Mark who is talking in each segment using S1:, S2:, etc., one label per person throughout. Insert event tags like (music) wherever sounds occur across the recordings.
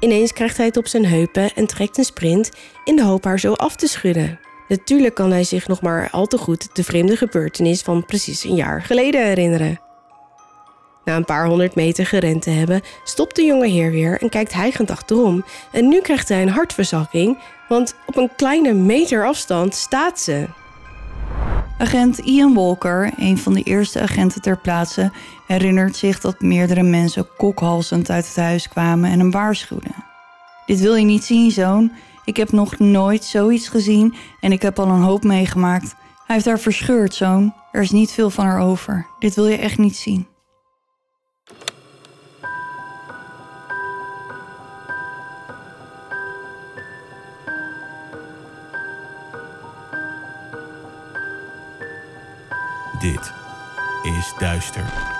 S1: Ineens krijgt hij het op zijn heupen en trekt een sprint in de hoop haar zo af te schudden. Natuurlijk kan hij zich nog maar al te goed de vreemde gebeurtenis van precies een jaar geleden herinneren. Na een paar honderd meter gerend te hebben, stopt de jonge heer weer en kijkt hijgend achterom. En nu krijgt hij een hartverzakking, want op een kleine meter afstand staat ze.
S2: Agent Ian Walker, een van de eerste agenten ter plaatse, herinnert zich dat meerdere mensen kokhalzend uit het huis kwamen en hem waarschuwden. Dit wil je niet zien, zoon. Ik heb nog nooit zoiets gezien en ik heb al een hoop meegemaakt. Hij heeft haar verscheurd, zoon. Er is niet veel van haar over. Dit wil je echt niet zien.
S3: Dit is Duister.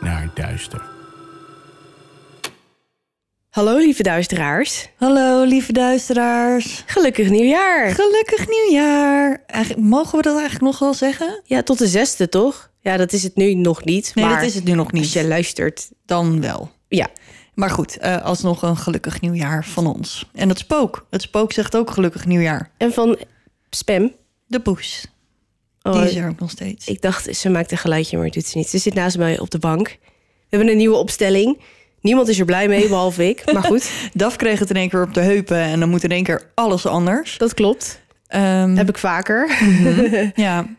S3: Naar duister.
S1: Hallo lieve duisteraars.
S2: Hallo, lieve duisteraars.
S1: Gelukkig nieuwjaar.
S2: Gelukkig nieuwjaar. Eigenlijk, mogen we dat eigenlijk nog wel zeggen?
S1: Ja, tot de zesde toch? Ja, dat is het nu nog niet.
S2: Nee,
S1: maar
S2: dat is het nu nog niet.
S1: Als je luistert,
S2: Dan wel.
S1: ja.
S2: Maar goed, eh, alsnog een gelukkig nieuwjaar van ons. En het spook. Het spook zegt ook gelukkig nieuwjaar.
S1: En van Spam.
S2: De poes.
S1: Oh,
S2: Die is er ook nog steeds.
S1: Ik dacht, ze maakt een geluidje, maar doet ze niet. Ze zit naast mij op de bank. We hebben een nieuwe opstelling. Niemand is er blij mee, behalve ik. Maar goed, (laughs)
S2: Daf kreeg het in één keer op de heupen en dan moet in één keer alles anders.
S1: dat klopt.
S2: Ehm,
S1: Heb ik vaker. (laughs)
S2: Ja.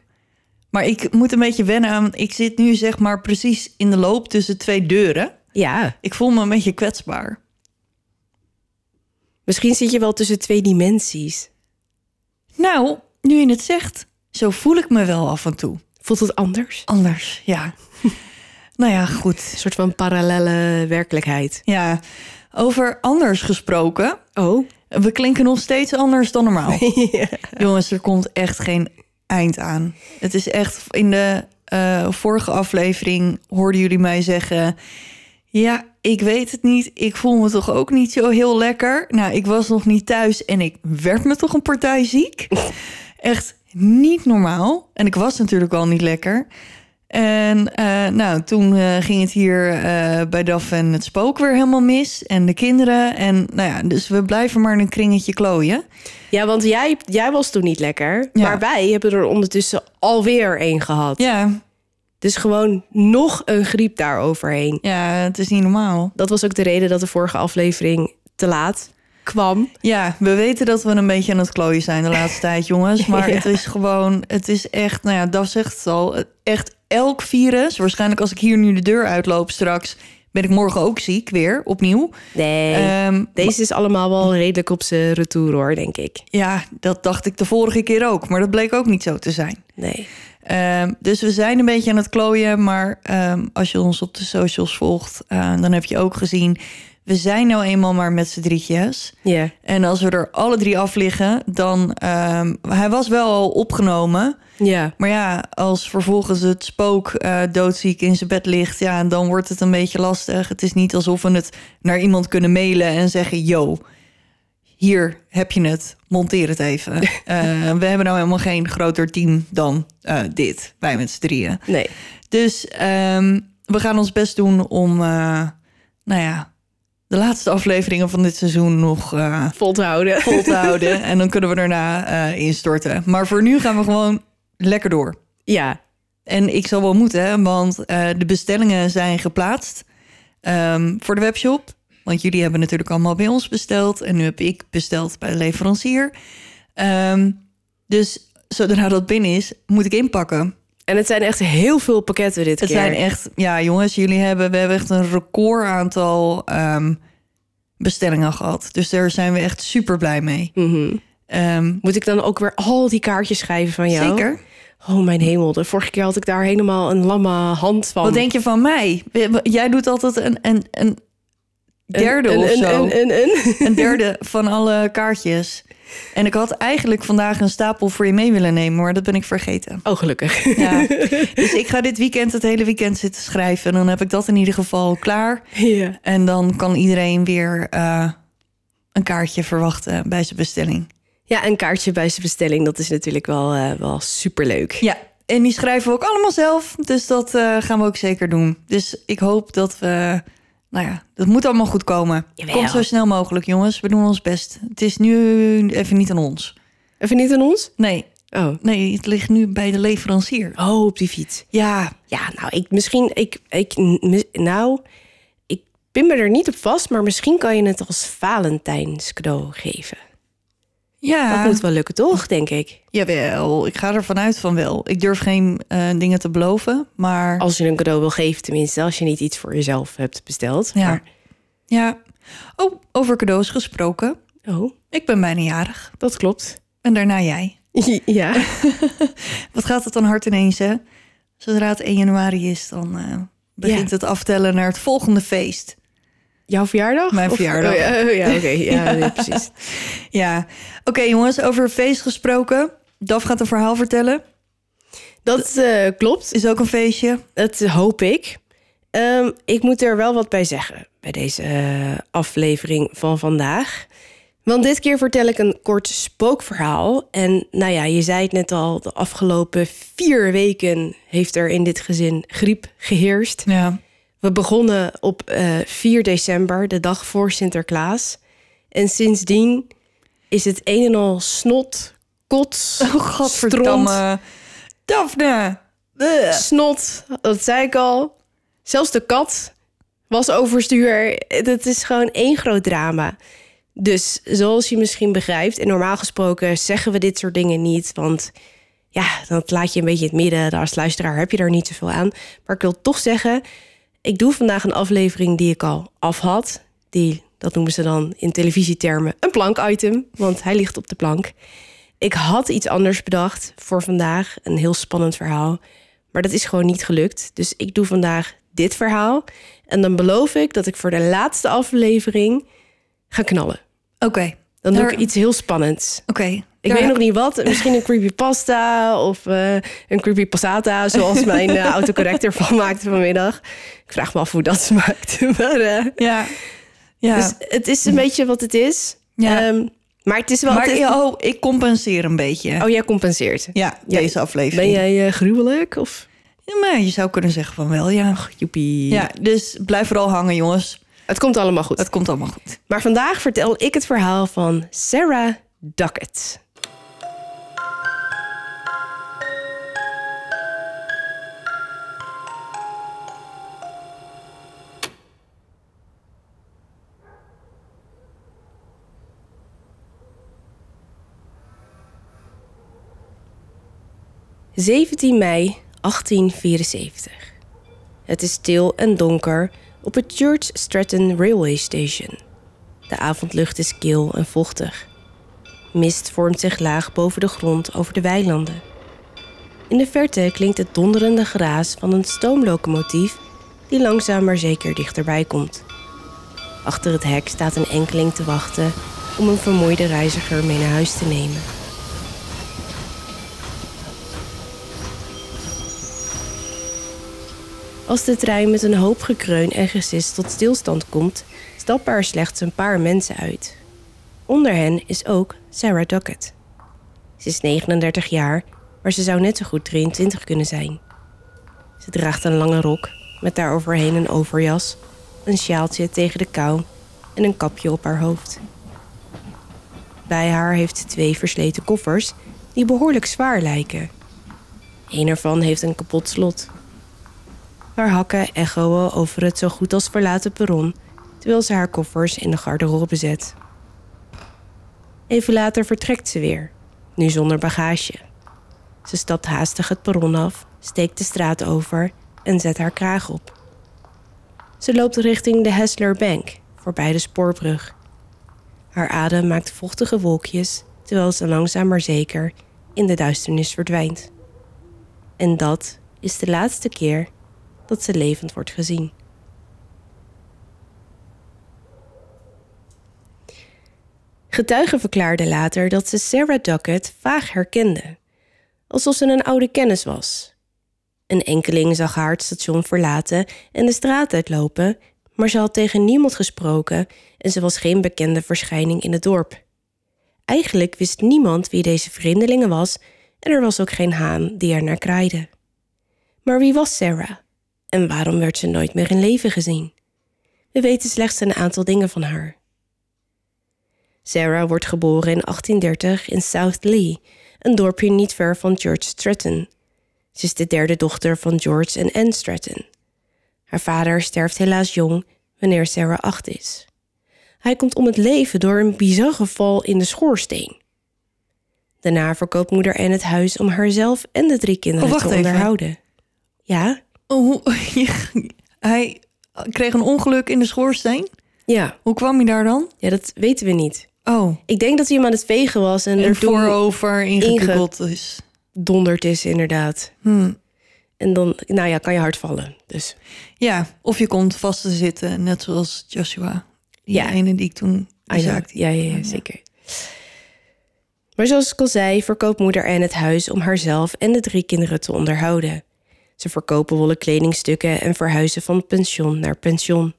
S2: Maar ik moet een beetje wennen aan... Ik zit nu zeg maar precies in de loop tussen twee deuren.
S1: Ja,
S2: Ik voel me een beetje kwetsbaar.
S1: misschien zit je wel tussen twee dimensies.
S2: Nou, nu je het zegt, zo voel ik me wel af en toe.
S1: Voelt het anders?
S2: Anders, ja. (laughs) nou ja, goed.
S1: Een soort van parallelle werkelijkheid.
S2: Ja, over anders gesproken.
S1: Oh,
S2: We klinken nog steeds anders dan normaal. (laughs) Jongens, er komt echt geen eind aan. Het is echt in de eh, vorige aflevering hoorden jullie mij zeggen: Ja, ik weet het niet. Ik voel me toch ook niet zo heel lekker. Nou, ik was nog niet thuis en ik werd me toch een partij ziek. (laughs) Echt niet normaal. En ik was natuurlijk al niet lekker. En eh, nou, toen eh, ging het hier eh, bij Daf en het spook weer helemaal mis. En de kinderen. En nou ja, dus we blijven maar in een kringetje klooien.
S1: ja, want jij, jij was toen niet lekker.
S2: Ja.
S1: Maar wij hebben er ondertussen alweer één gehad.
S2: Ja,
S1: Dus gewoon nog een griep daar overheen.
S2: ja, het is niet normaal.
S1: Dat was ook de reden dat de vorige aflevering te laat kwam.
S2: Ja, we weten dat we een beetje aan het klooien zijn de laatste tijd, jongens. Maar (laughs)
S1: Ja.
S2: het is gewoon, het is echt, nou ja, Daf zegt het al. Echt elk virus, waarschijnlijk als ik hier nu de deur uitloop straks... ben ik morgen ook ziek weer, opnieuw.
S1: Nee,
S2: Ehm,
S1: deze is allemaal wel redelijk op zijn retour hoor, denk ik.
S2: ja, dat dacht ik de vorige keer ook. Maar dat bleek ook niet zo te zijn.
S1: Nee.
S2: Ehm, dus we zijn een beetje aan het klooien. Maar ehm, als je ons op de socials volgt, eh, dan heb je ook gezien... we zijn nou eenmaal maar met z'n drietjes.
S1: Ja.
S2: En als we er alle drie af liggen, dan... ehm, hij was wel al opgenomen...
S1: Ja.
S2: Maar ja, als vervolgens het spook eh, doodziek in zijn bed ligt... ja, dan wordt het een beetje lastig. Het is niet alsof we het naar iemand kunnen mailen en zeggen... yo, hier heb je het, monteer het even. (laughs) Eh, we hebben nou helemaal geen groter team dan eh, dit, wij met z'n drieën.
S1: Nee.
S2: Dus ehm, we gaan ons best doen om, nou ja... de laatste afleveringen van dit seizoen nog... eh,
S1: Vol te houden.
S2: vol te houden. (laughs) En dan kunnen we daarna eh, instorten. Maar voor nu gaan we gewoon lekker door.
S1: Ja.
S2: En ik zal wel moeten, want eh, de bestellingen zijn geplaatst ehm, voor de webshop. Want jullie hebben natuurlijk allemaal bij ons besteld. En nu heb ik besteld bij de leverancier. Ehm, dus zodra dat binnen is, moet ik inpakken.
S1: En het zijn echt heel veel pakketten dit
S2: Het
S1: keer.
S2: zijn echt, ja jongens, jullie hebben, we hebben echt een record aantal ehm, bestellingen gehad. Dus daar zijn we echt super blij mee.
S1: Mhm.
S2: Ehm,
S1: Moet ik dan ook weer al die kaartjes schrijven van jou?
S2: zeker.
S1: Oh mijn hemel, de vorige keer had ik daar helemaal een lamme hand van.
S2: Wat denk je van mij? Jij doet altijd een, een, een
S1: Een-
S2: derde
S1: een,
S2: of
S1: een,
S2: zo.
S1: Een, een, een. (laughs)
S2: een derde (laughs) van alle kaartjes. En ik had eigenlijk vandaag een stapel voor je mee willen nemen, maar dat ben ik vergeten.
S1: Oh, gelukkig.
S2: Ja. (laughs) dus ik ga dit weekend het hele weekend zitten schrijven. En dan heb ik dat in ieder geval klaar.
S1: ja.
S2: En dan kan iedereen weer eh, een kaartje verwachten bij zijn bestelling.
S1: ja, een kaartje bij zijn bestelling, dat is natuurlijk wel, eh, wel superleuk.
S2: Ja, en die schrijven we ook allemaal zelf. Dus dat eh, gaan we ook zeker doen. Dus ik hoop dat we... Nou ja, dat moet allemaal goed komen.
S1: Jawel.
S2: Komt zo snel mogelijk, jongens. We doen ons best. Het is nu even niet aan ons.
S1: Even niet aan ons?
S2: Nee,
S1: Oh.
S2: nee het ligt nu bij de leverancier.
S1: Oh, op die fiets.
S2: Ja,
S1: Ja, nou, ik misschien, ik, ik, nou, ik pin me er niet op vast, maar misschien kan je het als Valentijns cadeau geven.
S2: Ja.
S1: Dat moet wel lukken, toch, denk ik.
S2: Jawel, ik ga ervan uit van wel. Ik durf geen eh, dingen te beloven, maar...
S1: Als je een cadeau wil geven, tenminste, als je niet iets voor jezelf hebt besteld.
S2: Ja.
S1: Maar,
S2: Ja. Oh, over cadeaus gesproken.
S1: oh,
S2: Ik ben bijna jarig.
S1: dat klopt.
S2: En daarna jij. (laughs)
S1: ja. (laughs)
S2: Wat gaat het dan hard ineens, hè? Zodra het 1 januari is, dan eh, begint
S1: Ja.
S2: het aftellen naar het volgende feest.
S1: Jouw verjaardag?
S2: Mijn
S1: Of-
S2: verjaardag.
S1: Oh, ja, oh, ja oké. (laughs) Ja, nee, precies.
S2: Ja. Oké, jongens, over feest gesproken. Daf gaat een verhaal vertellen.
S1: Dat eh, klopt.
S2: Is ook een feestje.
S1: Dat hoop ik. Ehm, ik moet er wel wat bij zeggen bij deze eh, aflevering van vandaag. Want dit keer vertel ik een kort spookverhaal. En nou ja, je zei het net al, de afgelopen vier weken heeft er in dit gezin griep geheerst.
S2: Ja.
S1: We begonnen op eh 4 december, de dag voor Sinterklaas. En sindsdien is het een en al snot, kots, (laughs)
S2: Oh, godverdamme. Daphne. Ugh.
S1: snot, dat zei ik al. Zelfs de kat was overstuur. Het is gewoon één groot drama. Dus zoals je misschien begrijpt, en normaal gesproken zeggen we dit soort dingen niet, want ja, dat laat je een beetje in het midden. Als luisteraar heb je daar niet zoveel aan. Maar ik wil toch zeggen, ik doe vandaag een aflevering die ik al af had. Die, dat noemen ze dan in televisietermen, een plank-item, want hij ligt op de plank. Ik had iets anders bedacht voor vandaag, een heel spannend verhaal. Maar dat is gewoon niet gelukt. Dus ik doe vandaag dit verhaal. En dan beloof ik dat ik voor de laatste aflevering ga knallen.
S2: Oké.
S1: Dan doe
S2: Daar-
S1: ik iets heel spannends.
S2: Oké.
S1: Ik weet nog niet wat. Misschien een creepypasta of eh een creepypassata, zoals mijn (laughs) uh, autocorrect ervan maakte vanmiddag. Ik vraag me af hoe dat (laughs) smaakt. maar, eh,
S2: Ja. Ja.
S1: Dus het is een beetje wat het is.
S2: Ja.
S1: Ehm, maar het is wel...
S2: maar oh, ik compenseer een beetje.
S1: Oh, jij compenseert.
S2: Ja,
S1: Ja.
S2: deze aflevering.
S1: Ben jij gruwelijk of...
S2: Ja, maar je zou kunnen zeggen van wel, ja.
S1: Joepie.
S2: Ja, dus blijf vooral hangen, jongens.
S1: Het komt allemaal goed.
S2: Het komt allemaal goed.
S1: Maar vandaag vertel ik het verhaal van Sarah Duckett. ...17 mei 1874. Het is stil en donker op het George Stratton Railway Station. De avondlucht is kil en vochtig. Mist vormt zich laag boven de grond over de weilanden. In de verte klinkt het donderende geraas van een stoomlocomotief die langzaam maar zeker dichterbij komt. Achter het hek staat een enkeling te wachten om een vermoeide reiziger mee naar huis te nemen. Als de trein met een hoop gekreun en gesis tot stilstand komt, stappen er slechts een paar mensen uit. Onder hen is ook Sarah Duckett. Ze is 39 jaar, maar ze zou net zo goed 23 kunnen zijn. Ze draagt een lange rok met daaroverheen een overjas, een sjaaltje tegen de kou en een kapje op haar hoofd. Bij haar heeft ze twee versleten koffers die behoorlijk zwaar lijken. Een ervan heeft een kapot slot. Haar hakken echoen over het zo goed als verlaten perron terwijl ze haar koffers in de garderobe zet. Even later vertrekt ze weer, nu zonder bagage. Ze stapt haastig het perron af, steekt de straat over en zet haar kraag op. Ze loopt richting de Hessler Bank, voorbij de spoorbrug. Haar adem maakt vochtige wolkjes terwijl ze langzaam maar zeker in de duisternis verdwijnt. En dat is de laatste keer dat ze levend wordt gezien. Getuigen verklaarden later dat ze Sarah Duckett vaag herkende, alsof ze een oude kennis was. Een enkeling zag haar het station verlaten en de straat uitlopen, maar ze had tegen niemand gesproken en ze was geen bekende verschijning in het dorp. Eigenlijk wist niemand wie deze vreemdelingen was en er was ook geen haan die er naar kraaide. Maar wie was Sarah en waarom werd ze nooit meer in leven gezien? We weten slechts een aantal dingen van haar. Sarah wordt geboren in 1830 in South Lee, een dorpje niet ver van George Stratton. Ze is de derde dochter van George en Anne Stratton. Haar vader sterft helaas jong wanneer Sarah acht is. Hij komt om het leven door een bizarre val in de schoorsteen. Daarna verkoopt moeder Anne het huis om haarzelf en de drie kinderen
S2: Oh,
S1: te
S2: wacht even.
S1: onderhouden. Ja?
S2: Hoe- (laughs) hij kreeg een ongeluk in de schoorsteen.
S1: Ja.
S2: Hoe kwam hij daar dan?
S1: Ja, dat weten we niet.
S2: Oh,
S1: Ik denk dat hij hem aan het vegen was en,
S2: en
S1: er
S2: voorover ingekukeld is.
S1: donderd is inderdaad.
S2: Hm.
S1: En dan, nou ja, kan je hard vallen. Dus
S2: Ja, of je komt vast te zitten, net zoals Joshua. Die
S1: Ja.
S2: ene die ik toen zaakte.
S1: Ja, ja, ja, zeker. Maar zoals ik al zei, verkoopt moeder Anne het huis om haarzelf en de drie kinderen te onderhouden. Ze verkopen wollen kledingstukken en verhuizen van pension naar pension.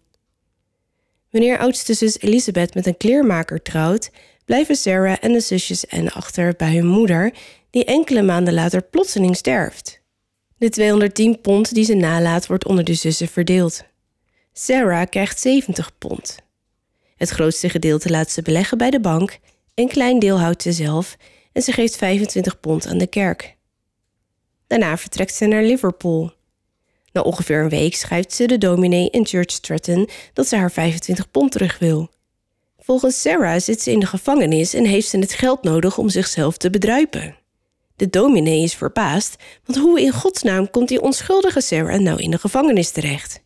S1: Wanneer oudste zus Elisabeth met een kleermaker trouwt, blijven Sarah en de zusjes Anne achter bij hun moeder, die enkele maanden later plotseling sterft. De 210 pond die ze nalaat wordt onder de zussen verdeeld. Sarah krijgt 70 pond. Het grootste gedeelte laat ze beleggen bij de bank, een klein deel houdt ze zelf en ze geeft 25 pond aan de kerk. Daarna vertrekt ze naar Liverpool. Na ongeveer een week schrijft ze de dominee in Church Stratton dat ze haar 25 pond terug wil. Volgens Sarah zit ze in de gevangenis en heeft ze het geld nodig om zichzelf te bedruipen. De dominee is verbaasd, want hoe in godsnaam komt die onschuldige Sarah nou in de gevangenis terecht?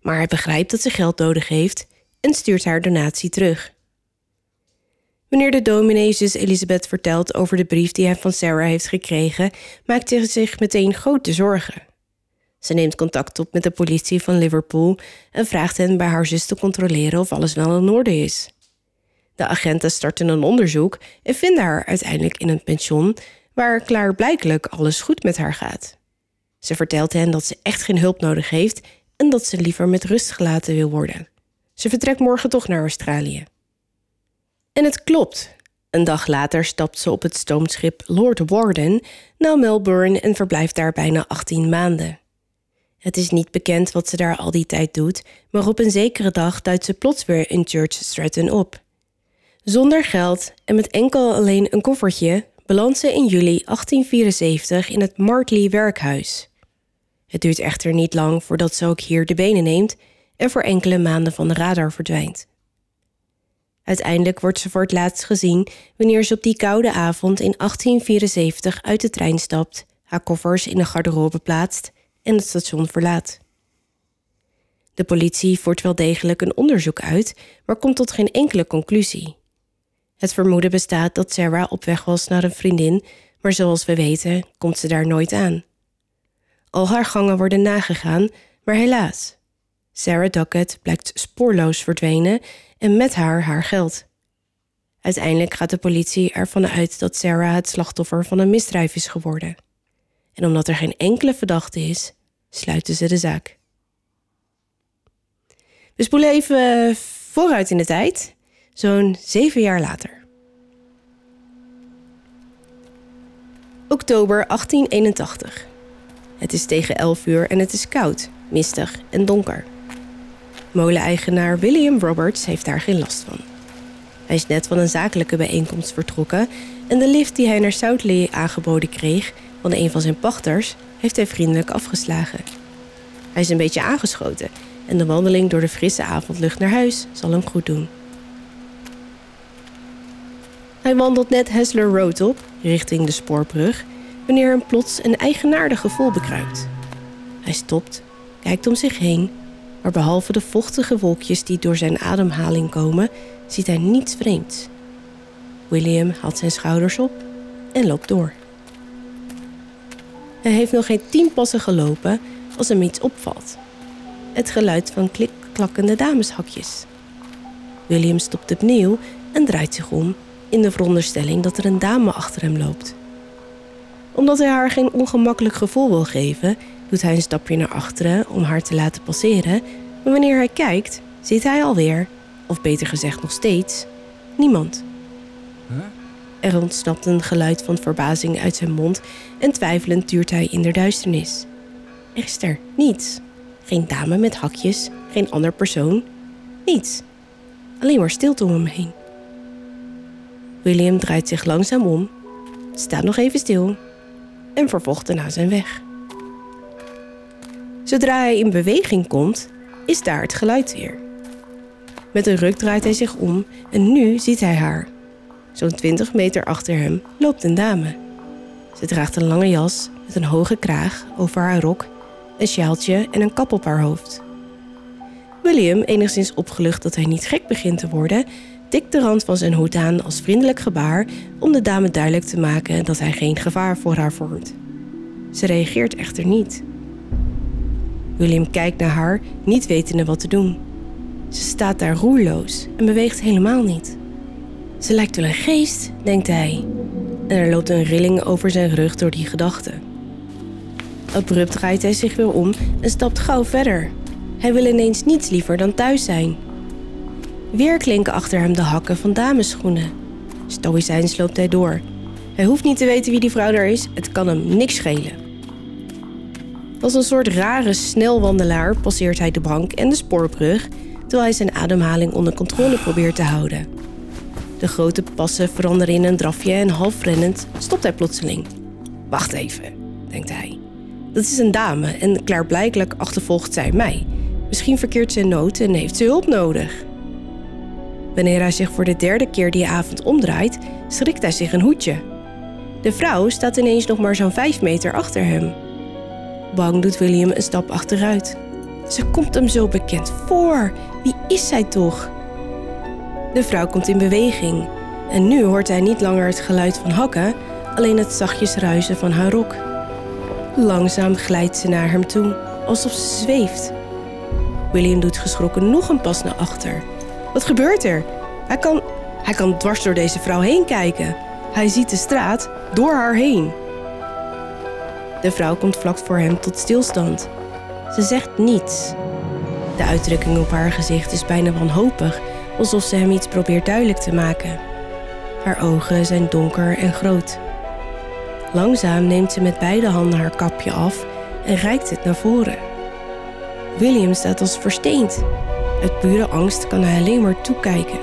S1: Maar hij begrijpt dat ze geld nodig heeft en stuurt haar donatie terug. Wanneer de dominee zus Elisabeth vertelt over de brief die hij van Sarah heeft gekregen, maakt hij zich meteen grote zorgen. Ze neemt contact op met de politie van Liverpool en vraagt hen bij haar zus te controleren of alles wel in orde is. De agenten starten een onderzoek en vinden haar uiteindelijk in een pension waar klaarblijkelijk alles goed met haar gaat. Ze vertelt hen dat ze echt geen hulp nodig heeft en dat ze liever met rust gelaten wil worden. Ze vertrekt morgen toch naar Australië. En het klopt. Een dag later stapt ze op het stoomschip Lord Warden naar Melbourne en verblijft daar bijna 18 maanden. Het is niet bekend wat ze daar al die tijd doet, maar op een zekere dag duikt ze plots weer in Church Stratton op. Zonder geld en met enkel alleen een koffertje belandt ze in juli 1874 in het Martley werkhuis. Het duurt echter niet lang voordat ze ook hier de benen neemt en voor enkele maanden van de radar verdwijnt. Uiteindelijk wordt ze voor het laatst gezien wanneer ze op die koude avond in 1874 uit de trein stapt, haar koffers in de garderobe plaatst en het station verlaat. De politie voert wel degelijk een onderzoek uit, maar komt tot geen enkele conclusie. Het vermoeden bestaat dat Sarah op weg was naar een vriendin, maar zoals we weten komt ze daar nooit aan. Al haar gangen worden nagegaan, maar helaas. Sarah Duckett blijkt spoorloos verdwenen en met haar haar geld. Uiteindelijk gaat de politie ervan uit dat Sarah het slachtoffer van een misdrijf is geworden. En omdat er geen enkele verdachte is, sluiten ze de zaak. We spoelen even eh, vooruit in de tijd, zo'n zeven jaar later. Oktober 1881. Het is tegen 11 uur en het is koud, mistig en donker. Moleneigenaar William Roberts heeft daar geen last van. Hij is net van een zakelijke bijeenkomst vertrokken en de lift die hij naar Southley aangeboden kreeg van een van zijn pachters heeft hij vriendelijk afgeslagen. Hij is een beetje aangeschoten en de wandeling door de frisse avondlucht naar huis zal hem goed doen. Hij wandelt net Hessler Road op, richting de spoorbrug, wanneer hem plots een eigenaardig gevoel bekruipt. Hij stopt, kijkt om zich heen, maar behalve de vochtige wolkjes die door zijn ademhaling komen, ziet hij niets vreemds. William haalt zijn schouders op en loopt door. Hij heeft nog geen tien passen gelopen als hem iets opvalt. Het geluid van klikklakkende dameshakjes. William stopt opnieuw en draait zich om in de veronderstelling dat er een dame achter hem loopt. Omdat hij haar geen ongemakkelijk gevoel wil geven, doet hij een stapje naar achteren om haar te laten passeren, maar wanneer hij kijkt, ziet hij alweer, of beter gezegd nog steeds, niemand. Er ontsnapt een geluid van verbazing uit zijn mond en twijfelend duurt hij in de duisternis. Er is er niets. Geen dame met hakjes, geen ander persoon, niets. Alleen maar stilte om hem heen. William draait zich langzaam om, staat nog even stil en vervolgt daarna zijn weg. Zodra hij in beweging komt, is daar het geluid weer. Met een ruk draait hij zich om en nu ziet hij haar. Zo'n 20 meter achter hem loopt een dame. Ze draagt een lange jas met een hoge kraag over haar rok, een sjaaltje en een kap op haar hoofd. William, enigszins opgelucht dat hij niet gek begint te worden, tikt de rand van zijn hoed aan als vriendelijk gebaar om de dame duidelijk te maken dat hij geen gevaar voor haar vormt. Ze reageert echter niet. William kijkt naar haar, niet wetende wat te doen. Ze staat daar roerloos en beweegt helemaal niet. Ze lijkt wel een geest, denkt hij. En er loopt een rilling over zijn rug door die gedachte. Abrupt draait hij zich weer om en stapt gauw verder. Hij wil ineens niets liever dan thuis zijn. Weer klinken achter hem de hakken van damesschoenen. Stoïcijns loopt hij door. Hij hoeft niet te weten wie die vrouw daar is, het kan hem niks schelen. Als een soort rare snelwandelaar passeert hij de bank en de spoorbrug, terwijl hij zijn ademhaling onder controle probeert te houden. De grote passen veranderen in een drafje en half rennend stopt hij plotseling. Wacht even, denkt hij. Dat is een dame en klaarblijkelijk achtervolgt zij mij. Misschien verkeert ze in nood en heeft ze hulp nodig. Wanneer hij zich voor de derde keer die avond omdraait, schrikt hij zich een hoedje. De vrouw staat ineens nog maar zo'n vijf meter achter hem. Bang doet William een stap achteruit. Ze komt hem zo bekend voor. Wie is zij toch? De vrouw komt in beweging en nu hoort hij niet langer het geluid van hakken, alleen het zachtjes ruisen van haar rok. Langzaam glijdt ze naar hem toe, alsof ze zweeft. William doet geschrokken nog een pas naar achter. Wat gebeurt er? Hij kan, hij kan dwars door deze vrouw heen kijken. Hij ziet de straat door haar heen. De vrouw komt vlak voor hem tot stilstand. Ze zegt niets. De uitdrukking op haar gezicht is bijna wanhopig, alsof ze hem iets probeert duidelijk te maken. Haar ogen zijn donker en groot. Langzaam neemt ze met beide handen haar kapje af en reikt het naar voren. William staat als versteend. Uit pure angst kan hij alleen maar toekijken.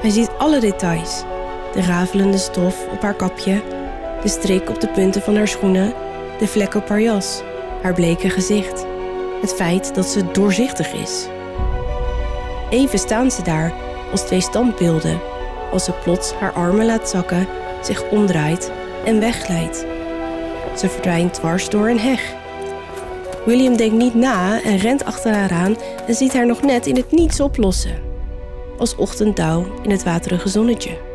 S1: Hij ziet alle details: de rafelende stof op haar kapje, de strik op de punten van haar schoenen, de vlek op haar jas, haar bleke gezicht, het feit dat ze doorzichtig is. Even staan ze daar als twee standbeelden, als ze plots haar armen laat zakken, zich omdraait en wegglijdt. Ze verdwijnt dwars door een heg. William denkt niet na en rent achter haar aan en ziet haar nog net in het niets oplossen. Als ochtenddauw in het waterige zonnetje.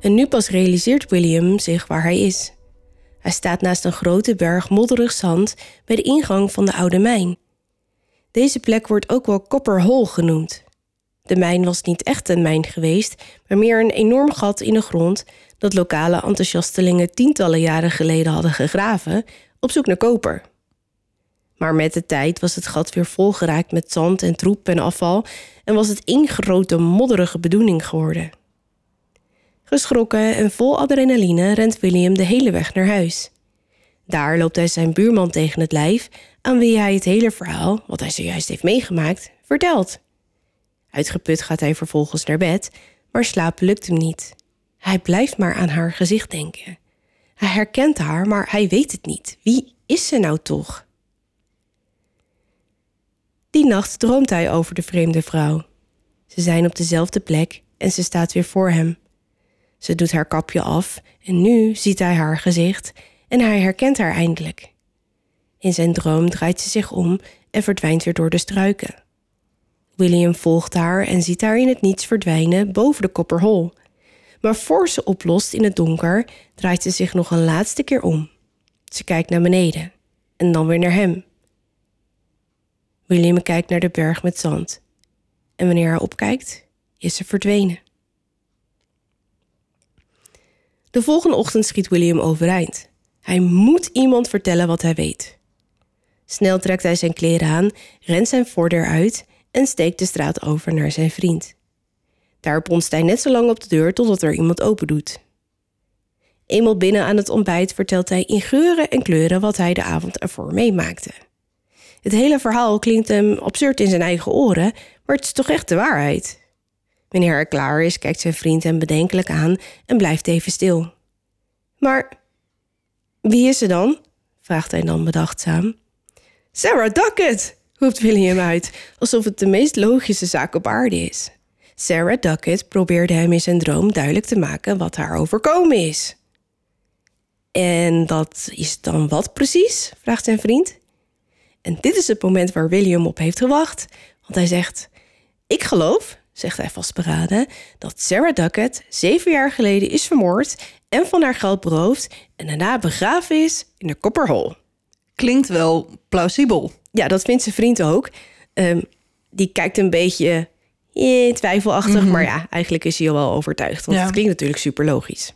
S1: En nu pas realiseert William zich waar hij is. Hij staat naast een grote berg modderig zand bij de ingang van de oude mijn. Deze plek wordt ook wel Copper genoemd. De mijn was niet echt een mijn geweest, maar meer een enorm gat in de grond dat lokale enthousiastelingen tientallen jaren geleden hadden gegraven op zoek naar koper. Maar met de tijd was het gat weer volgeraakt met zand en troep en afval en was het één grote modderige bedoeling geworden. Geschrokken en vol adrenaline rent William de hele weg naar huis. Daar loopt hij zijn buurman tegen het lijf, aan wie hij het hele verhaal, wat hij zojuist heeft meegemaakt, vertelt. Uitgeput gaat hij vervolgens naar bed, maar slapen lukt hem niet. Hij blijft maar aan haar gezicht denken. Hij herkent haar, maar hij weet het niet. Wie is ze nou toch? Die nacht droomt hij over de vreemde vrouw. Ze zijn op dezelfde plek en ze staat weer voor hem. Ze doet haar kapje af en nu ziet hij haar gezicht en hij herkent haar eindelijk. In zijn droom draait ze zich om en verdwijnt weer door de struiken. William volgt haar en ziet haar in het niets verdwijnen boven de kopperhol. Maar voor ze oplost in het donker, draait ze zich nog een laatste keer om. Ze kijkt naar beneden en dan weer naar hem. William kijkt naar de berg met zand. En wanneer hij opkijkt, is ze verdwenen. De volgende ochtend schiet William overeind. Hij moet iemand vertellen wat hij weet. Snel trekt hij zijn kleren aan, rent zijn voordeur uit en steekt de straat over naar zijn vriend. Daar bonst hij net zo lang op de deur totdat er iemand open doet. Eenmaal binnen aan het ontbijt vertelt hij in geuren en kleuren wat hij de avond ervoor meemaakte. Het hele verhaal klinkt hem absurd in zijn eigen oren, maar het is toch echt de waarheid. Wanneer hij klaar is, kijkt zijn vriend hem bedenkelijk aan en blijft even stil. Maar wie is ze dan? vraagt hij dan bedachtzaam. Sarah Duckett, roept William uit, alsof het de meest logische zaak op aarde is. Sarah Duckett probeerde hem in zijn droom duidelijk te maken wat haar overkomen is. En dat is dan wat precies? vraagt zijn vriend. En dit is het moment waar William op heeft gewacht, want hij zegt: Ik geloof, zegt hij vastberaden, dat Sarah Duckett zeven jaar geleden is vermoord en van haar geld beroofd en daarna begraven is in de Copperhole.
S2: Klinkt wel plausibel.
S1: Ja, dat vindt zijn vriend ook. Ehm, die kijkt een beetje eh, twijfelachtig, maar ja, eigenlijk is hij al wel overtuigd, want
S2: Ja.
S1: het klinkt natuurlijk super logisch.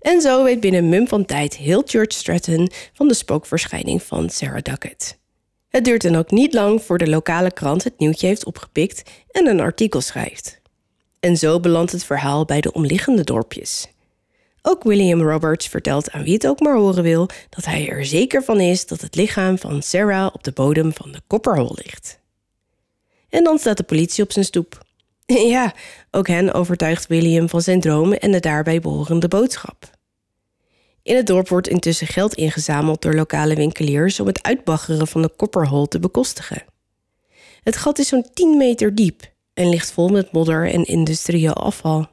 S1: En zo weet binnen een mum van tijd heel George Stratton van de spookverschijning van Sarah Duckett. Het duurt dan ook niet lang voor de lokale krant het nieuwtje heeft opgepikt en een artikel schrijft. En zo belandt het verhaal bij de omliggende dorpjes. Ook William Roberts vertelt aan wie het ook maar horen wil dat hij er zeker van is dat het lichaam van Sarah op de bodem van de Copperhole ligt. En dan staat de politie op zijn stoep. (laughs) Ja, ook hen overtuigt William van zijn dromen en de daarbij behorende boodschap. In het dorp wordt intussen geld ingezameld door lokale winkeliers om het uitbaggeren van de Copperhole te bekostigen. Het gat is zo'n 10 meter diep en ligt vol met modder en industrieel afval.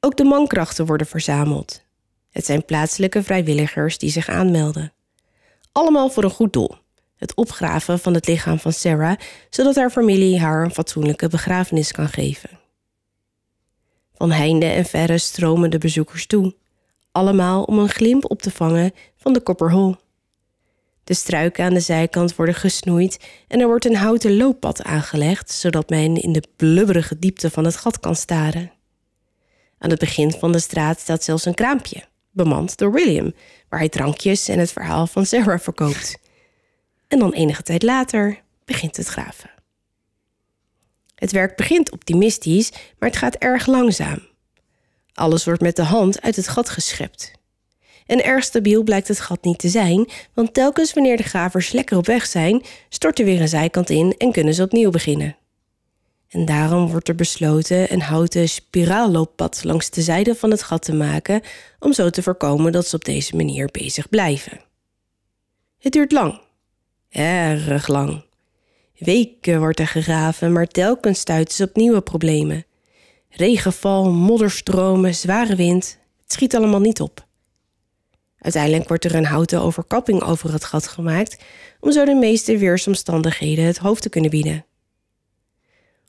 S1: Ook de mankrachten worden verzameld. Het zijn plaatselijke vrijwilligers die zich aanmelden. Allemaal voor een goed doel: het opgraven van het lichaam van Sarah, zodat haar familie haar een fatsoenlijke begrafenis kan geven. Van heinde en verre stromen de bezoekers toe, allemaal om een glimp op te vangen van de Copperhole. De struiken aan de zijkant worden gesnoeid en er wordt een houten looppad aangelegd, zodat men in de blubberige diepte van het gat kan staren. Aan het begin van de straat staat zelfs een kraampje, bemand door William, waar hij drankjes en het verhaal van Sarah verkoopt. En dan enige tijd later begint het graven. Het werk begint optimistisch, maar het gaat erg langzaam. Alles wordt met de hand uit het gat geschept. En erg stabiel blijkt het gat niet te zijn, want telkens wanneer de gravers lekker op weg zijn, stort er weer een zijkant in en kunnen ze opnieuw beginnen. En daarom wordt er besloten een houten spiraallooppad langs de zijde van het gat te maken, om zo te voorkomen dat ze op deze manier bezig blijven. Het duurt lang, erg lang. Weken wordt er gegraven, maar telkens stuiten ze op nieuwe problemen. Regenval, modderstromen, zware wind, het schiet allemaal niet op. Uiteindelijk wordt er een houten overkapping over het gat gemaakt om zo de meeste weersomstandigheden het hoofd te kunnen bieden.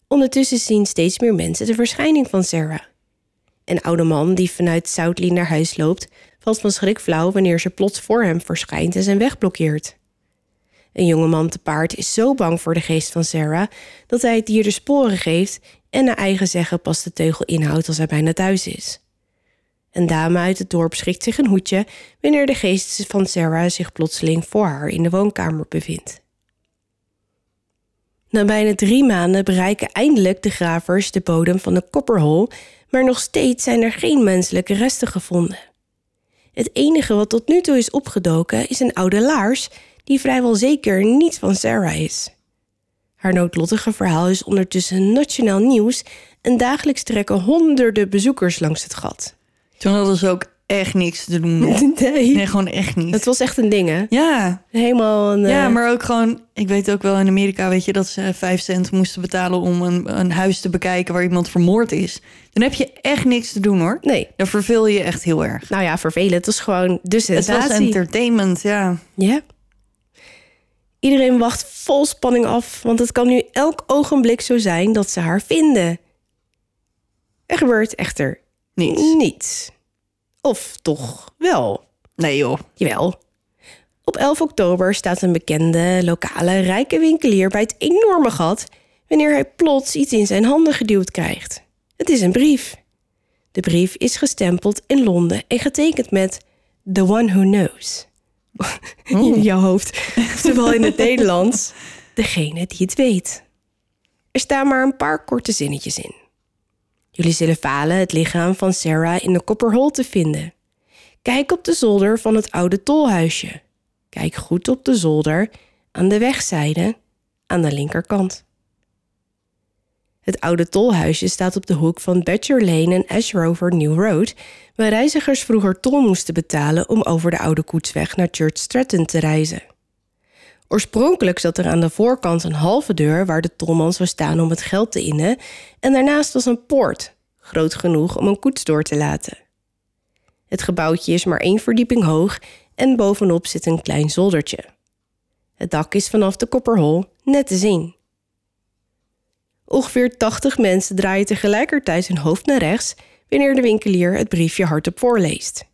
S1: Ondertussen zien steeds meer mensen de verschijning van Sarah. Een oude man die vanuit Southly naar huis loopt, valt van schrik flauw wanneer ze plots voor hem verschijnt en zijn weg blokkeert. Een jonge man te paard is zo bang voor de geest van Sarah dat hij het dier de sporen geeft en naar eigen zeggen pas de teugel inhoudt als hij bijna thuis is. Een dame uit het dorp schrikt zich een hoedje wanneer de geest van Sarah zich plotseling voor haar in de woonkamer bevindt. Na bijna drie maanden bereiken eindelijk de gravers de bodem van de Copperhole, maar nog steeds zijn er geen menselijke resten gevonden. Het enige wat tot nu toe is opgedoken is een oude laars die vrijwel zeker niet van Sarah is. Haar noodlottige verhaal is ondertussen nationaal nieuws en dagelijks trekken honderden bezoekers langs het gat.
S2: Toen hadden ze ook echt niks te doen. (laughs)
S1: Nee.
S2: Nee, gewoon echt niet.
S1: Het was echt een ding, hè?
S2: Ja,
S1: Helemaal een...
S2: ja,
S1: eh,
S2: maar ook gewoon... Ik weet ook wel in Amerika, weet je, dat ze vijf cent moesten betalen om een, een huis te bekijken waar iemand vermoord is. Dan heb je echt niks te doen, hoor.
S1: Nee.
S2: Dan verveel je echt heel erg.
S1: Nou ja, vervelend. Het was gewoon de
S2: Het was
S1: sensatie.
S2: entertainment, ja.
S1: Ja. Iedereen wacht vol spanning af, want het kan nu elk ogenblik zo zijn dat ze haar vinden. Er gebeurt echter
S2: Niets.
S1: niets. Of toch wel.
S2: Nee, joh.
S1: Jawel. Op 11 oktober staat een bekende lokale rijke winkelier bij het enorme gat wanneer hij plots iets in zijn handen geduwd krijgt. Het is een brief. De brief is gestempeld in Londen en getekend met The One Who Knows. In jouw hoofd. (laughs) Oftewel in het Nederlands. Degene die het weet. Er staan maar een paar korte zinnetjes in. Jullie zullen falen het lichaam van Sarah in de Copperhole te vinden. Kijk op de zolder van het oude tolhuisje. Kijk goed op de zolder aan de wegzijde aan de linkerkant. Het oude tolhuisje staat op de hoek van Badger Lane en Ash Rover New Road, waar reizigers vroeger tol moesten betalen om over de oude koetsweg naar Church Stratton te reizen. Oorspronkelijk zat er aan de voorkant een halve deur waar de tolman zou staan om het geld te innen, en daarnaast was een poort, groot genoeg om een koets door te laten. Het gebouwtje is maar één verdieping hoog en bovenop zit een klein zoldertje. Het dak is vanaf de kopperhol net te zien. Ongeveer 80 mensen draaien tegelijkertijd hun hoofd naar rechts wanneer de winkelier het briefje hardop voorleest.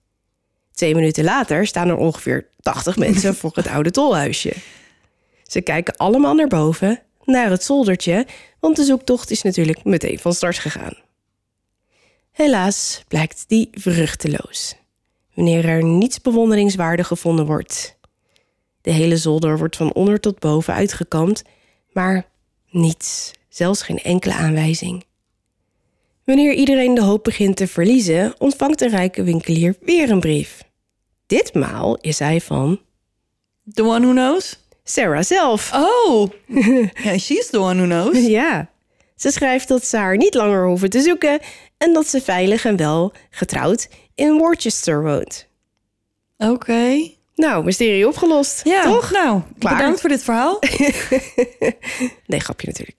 S1: Twee minuten later staan er ongeveer 80 mensen (laughs) voor het oude tolhuisje. Ze kijken allemaal naar boven, naar het zoldertje, want de zoektocht is natuurlijk meteen van start gegaan. Helaas blijkt die vruchteloos. Wanneer er niets bewonderingswaardig gevonden wordt. De hele zolder wordt van onder tot boven uitgekamd, maar niets, zelfs geen enkele aanwijzing. Wanneer iedereen de hoop begint te verliezen, ontvangt de rijke winkelier weer een brief. Ditmaal is hij van
S2: The one who knows?
S1: Sarah zelf.
S2: Oh! (laughs) ja, she's the one who knows.
S1: Ja. Ze schrijft dat ze haar niet langer hoeven te zoeken en dat ze veilig en wel getrouwd in Worcester woont.
S2: Oké.
S1: Nou, mysterie opgelost.
S2: Ja,
S1: toch?
S2: nou,
S1: Klaar.
S2: bedankt voor dit verhaal. (laughs) (laughs)
S1: Nee, grapje natuurlijk.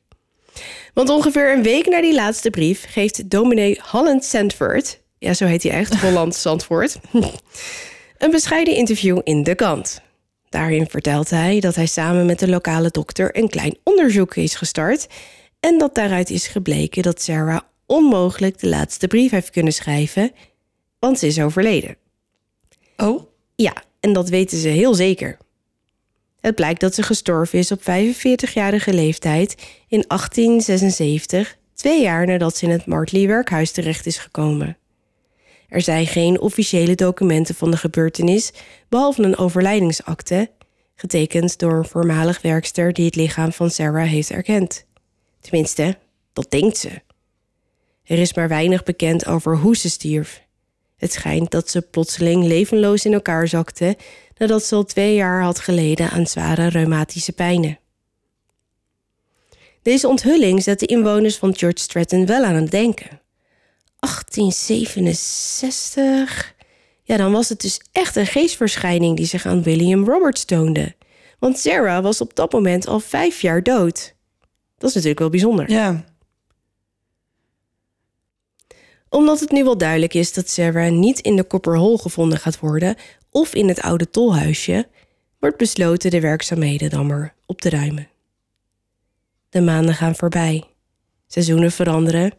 S1: Want ongeveer een week na die laatste brief geeft dominee Holland Sandford, ja, zo heet hij echt, (laughs) Holland Zandvoort, (laughs) een bescheiden interview in De Kant. Daarin vertelt hij dat hij samen met de lokale dokter een klein onderzoek is gestart en dat daaruit is gebleken dat Sarah onmogelijk de laatste brief heeft kunnen schrijven, want ze is overleden.
S2: Oh,
S1: Ja, en dat weten ze heel zeker. Het blijkt dat ze gestorven is op 45-jarige leeftijd in 1876, twee jaar nadat ze in het Martley werkhuis terecht is gekomen. Er zijn geen officiële documenten van de gebeurtenis, behalve een overlijdingsakte, getekend door een voormalig werkster die het lichaam van Sarah heeft erkend. Tenminste, dat denkt ze. Er is maar weinig bekend over hoe ze stierf. Het schijnt dat ze plotseling levenloos in elkaar zakte nadat ze al twee jaar had geleden aan zware reumatische pijnen. Deze onthulling zet de inwoners van George Stratton wel aan het denken. 1867? Ja, dan was het dus echt een geestverschijning die zich aan William Roberts toonde. Want Sarah was op dat moment al vijf jaar dood. Dat is natuurlijk wel bijzonder.
S2: ja.
S1: Omdat het nu wel duidelijk is dat Sarah niet in de Copperhole gevonden gaat worden of in het oude tolhuisje, wordt besloten de werkzaamheden dan maar op te ruimen. De maanden gaan voorbij. Seizoenen veranderen.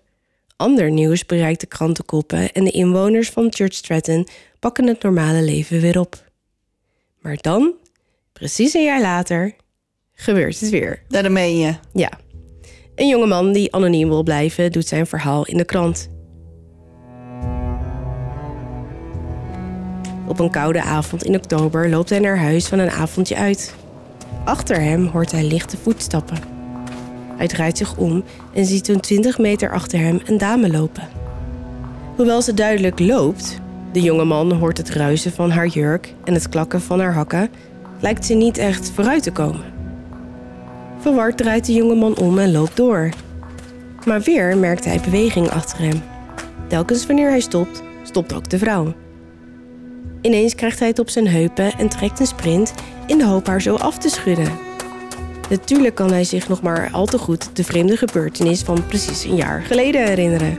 S1: Ander nieuws bereikt de krantenkoppen en de inwoners van Church Stratton pakken het normale leven weer op. Maar dan, precies een jaar later, gebeurt het weer.
S2: Daar meen je.
S1: Ja. Een jongeman die anoniem wil blijven, doet zijn verhaal in de krant. Op een koude avond in oktober loopt hij naar huis van een avondje uit. Achter hem hoort hij lichte voetstappen. Hij draait zich om en ziet toen 20 meter achter hem een dame lopen. Hoewel ze duidelijk loopt, de jonge man hoort het ruisen van haar jurk en het klakken van haar hakken, lijkt ze niet echt vooruit te komen. Verward draait de jongeman om en loopt door. Maar weer merkt hij beweging achter hem. Telkens wanneer hij stopt, stopt ook de vrouw. Ineens krijgt hij het op zijn heupen en trekt een sprint in de hoop haar zo af te schudden. Natuurlijk kan hij zich nog maar al te goed de vreemde gebeurtenis van precies een jaar geleden herinneren.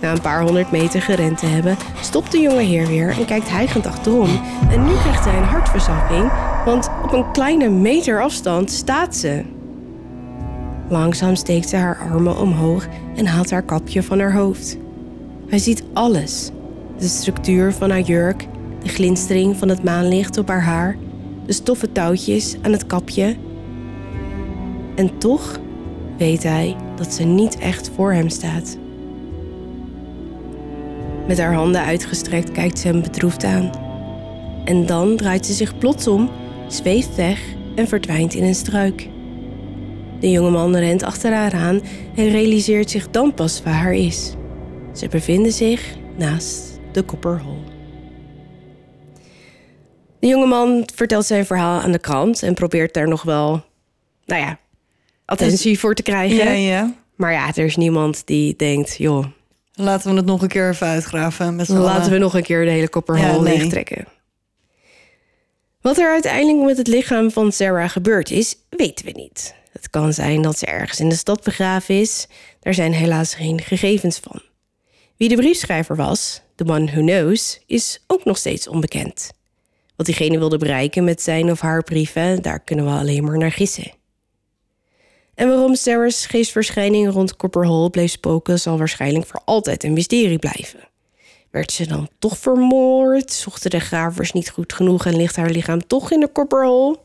S1: Na een paar honderd meter gerend te hebben, stopt de jonge heer weer en kijkt hijgend achterom. En nu krijgt hij een hartverzakking, want op een kleine meter afstand staat ze. Langzaam steekt ze haar armen omhoog en haalt haar kapje van haar hoofd. Hij ziet alles: de structuur van haar jurk, de glinstering van het maanlicht op haar haar, de stoffen touwtjes aan het kapje. En toch weet hij dat ze niet echt voor hem staat. Met haar handen uitgestrekt kijkt ze hem bedroefd aan. En dan draait ze zich plots om, zweeft weg en verdwijnt in een struik. De jongeman rent achter haar aan en realiseert zich dan pas waar haar is. Ze bevinden zich naast de Copperhole. De jongeman vertelt zijn verhaal aan de krant en probeert daar nog wel, nou ja, attentie voor te krijgen.
S2: Ja, ja.
S1: Maar ja, er is niemand die denkt, joh,
S2: Laten we het nog een keer even uitgraven. Met
S1: laten we nog een keer de hele Copperhole
S2: Ja, nee.
S1: leegtrekken. Wat er uiteindelijk met het lichaam van Sarah gebeurd is, weten we niet. Het kan zijn dat ze ergens in de stad begraven is. Daar zijn helaas geen gegevens van. Wie de briefschrijver was, the one who knows, is ook nog steeds onbekend. Wat diegene wilde bereiken met zijn of haar brieven, daar kunnen we alleen maar naar gissen. En waarom Sarah's geestverschijning rond Copperhole bleef spoken, zal waarschijnlijk voor altijd een mysterie blijven. Werd ze dan toch vermoord? Zochten de gravers niet goed genoeg en ligt haar lichaam toch in de Copperhole?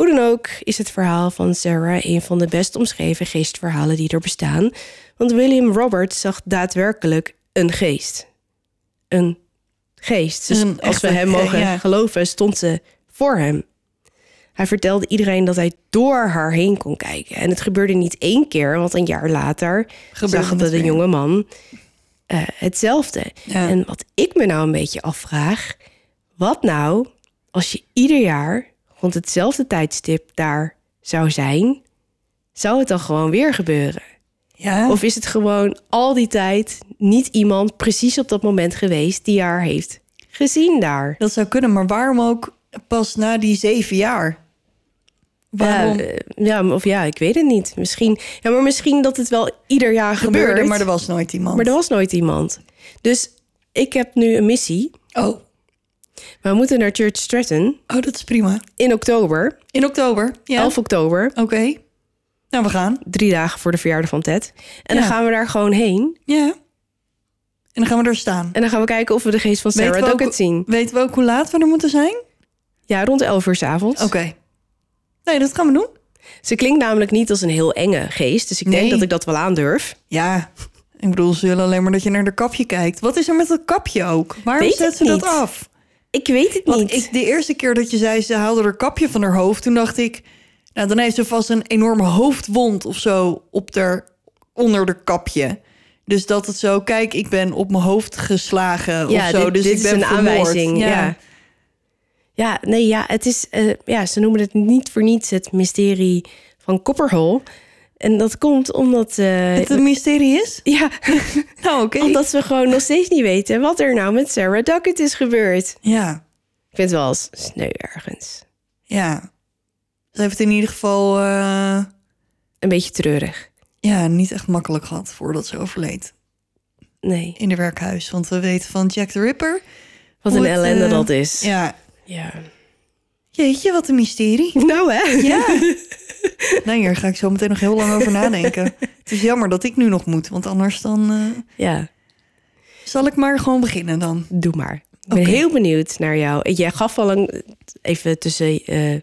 S1: Hoe dan ook is het verhaal van Sarah een van de best omschreven geestverhalen die er bestaan, want William Roberts zag daadwerkelijk een geest. Een geest. Dus
S2: Een
S1: als we hem
S2: ge-
S1: mogen
S2: ja.
S1: geloven, stond ze voor hem. Hij vertelde iedereen dat hij door haar heen kon kijken. En het gebeurde niet één keer, want een jaar later
S2: Gebeurde
S1: zag de
S2: weer.
S1: jonge man eh, hetzelfde.
S2: Ja.
S1: En wat ik me nou een beetje afvraag, wat nou als je ieder jaar rond hetzelfde tijdstip daar zou zijn, zou het dan gewoon weer gebeuren?
S2: Ja.
S1: Of is het gewoon al die tijd niet iemand precies op dat moment geweest die haar heeft gezien daar?
S2: Dat zou kunnen, maar waarom ook pas na die zeven jaar? Waarom
S1: Ja, eh, ja, of ja, ik weet het niet. Misschien, ja, maar misschien dat het wel ieder jaar
S2: gebeurde,
S1: gebeurt.
S2: maar er was nooit iemand?
S1: maar er was nooit iemand. Dus ik heb nu een missie.
S2: Oh,
S1: We moeten naar Church Stratton
S2: oh, dat is prima.
S1: in oktober,
S2: In oktober? Ja.
S1: 11 oktober.
S2: Oké. Nou, we gaan.
S1: Drie dagen voor de verjaardag van Ted. En
S2: Ja.
S1: dan gaan we daar gewoon heen.
S2: Ja. En dan gaan we er staan.
S1: En dan gaan we kijken of we de geest van Sarah
S2: ook-
S1: zien.
S2: Weten we ook hoe laat we er moeten zijn?
S1: Ja, rond 11 uur s avonds.
S2: Oké. Nee, dat gaan we doen.
S1: Ze klinkt namelijk niet als een heel enge geest. Dus ik denk dat ik dat wel aandurf.
S2: Ja. Ik bedoel, ze willen alleen maar dat je naar de kapje kijkt. Wat is er met dat kapje ook? Waarom
S1: Weet
S2: zet
S1: ik
S2: ze dat af?
S1: Ik weet het
S2: Want
S1: niet.
S2: ik, de eerste keer dat je zei ze haalde haar kapje van haar hoofd, toen dacht ik, nou dan heeft ze vast een enorme hoofdwond of zo op der, onder de kapje. Dus dat het zo, kijk, ik ben op mijn hoofd geslagen of zo.
S1: dit,
S2: dus
S1: dit
S2: ik ben
S1: is een
S2: vermoord.
S1: aanwijzing. Ja. ja. nee, ja, het is, eh, ja, ze noemen het niet voor niets het mysterie van Copperhole. En dat komt omdat, eh,
S2: Het een mysterie is? (laughs)
S1: ja, (laughs)
S2: Nou, oké.
S1: omdat we gewoon nog steeds niet weten wat er nou met Sarah Duckett is gebeurd.
S2: Ja,
S1: Ik vind het wel eens sneu ergens.
S2: ja. Ze heeft in ieder geval eh,
S1: Een beetje treurig.
S2: ja, niet echt makkelijk gehad voordat ze overleed
S1: Nee,
S2: in de werkhuis. Want we weten van Jack the Ripper.
S1: wat een
S2: het,
S1: ellende
S2: eh,
S1: dat is.
S2: Ja,
S1: ja.
S2: Jeetje, wat een mysterie.
S1: Nou hè?
S2: Ja. (laughs) nee, hier ga ik zo meteen nog heel lang over nadenken. (laughs) Het is jammer dat ik nu nog moet, want anders dan eh,
S1: Ja,
S2: zal ik maar gewoon beginnen dan.
S1: doe maar. Ik ben heel benieuwd naar jou. Jij gaf al een, even tussen... eh,
S2: Neus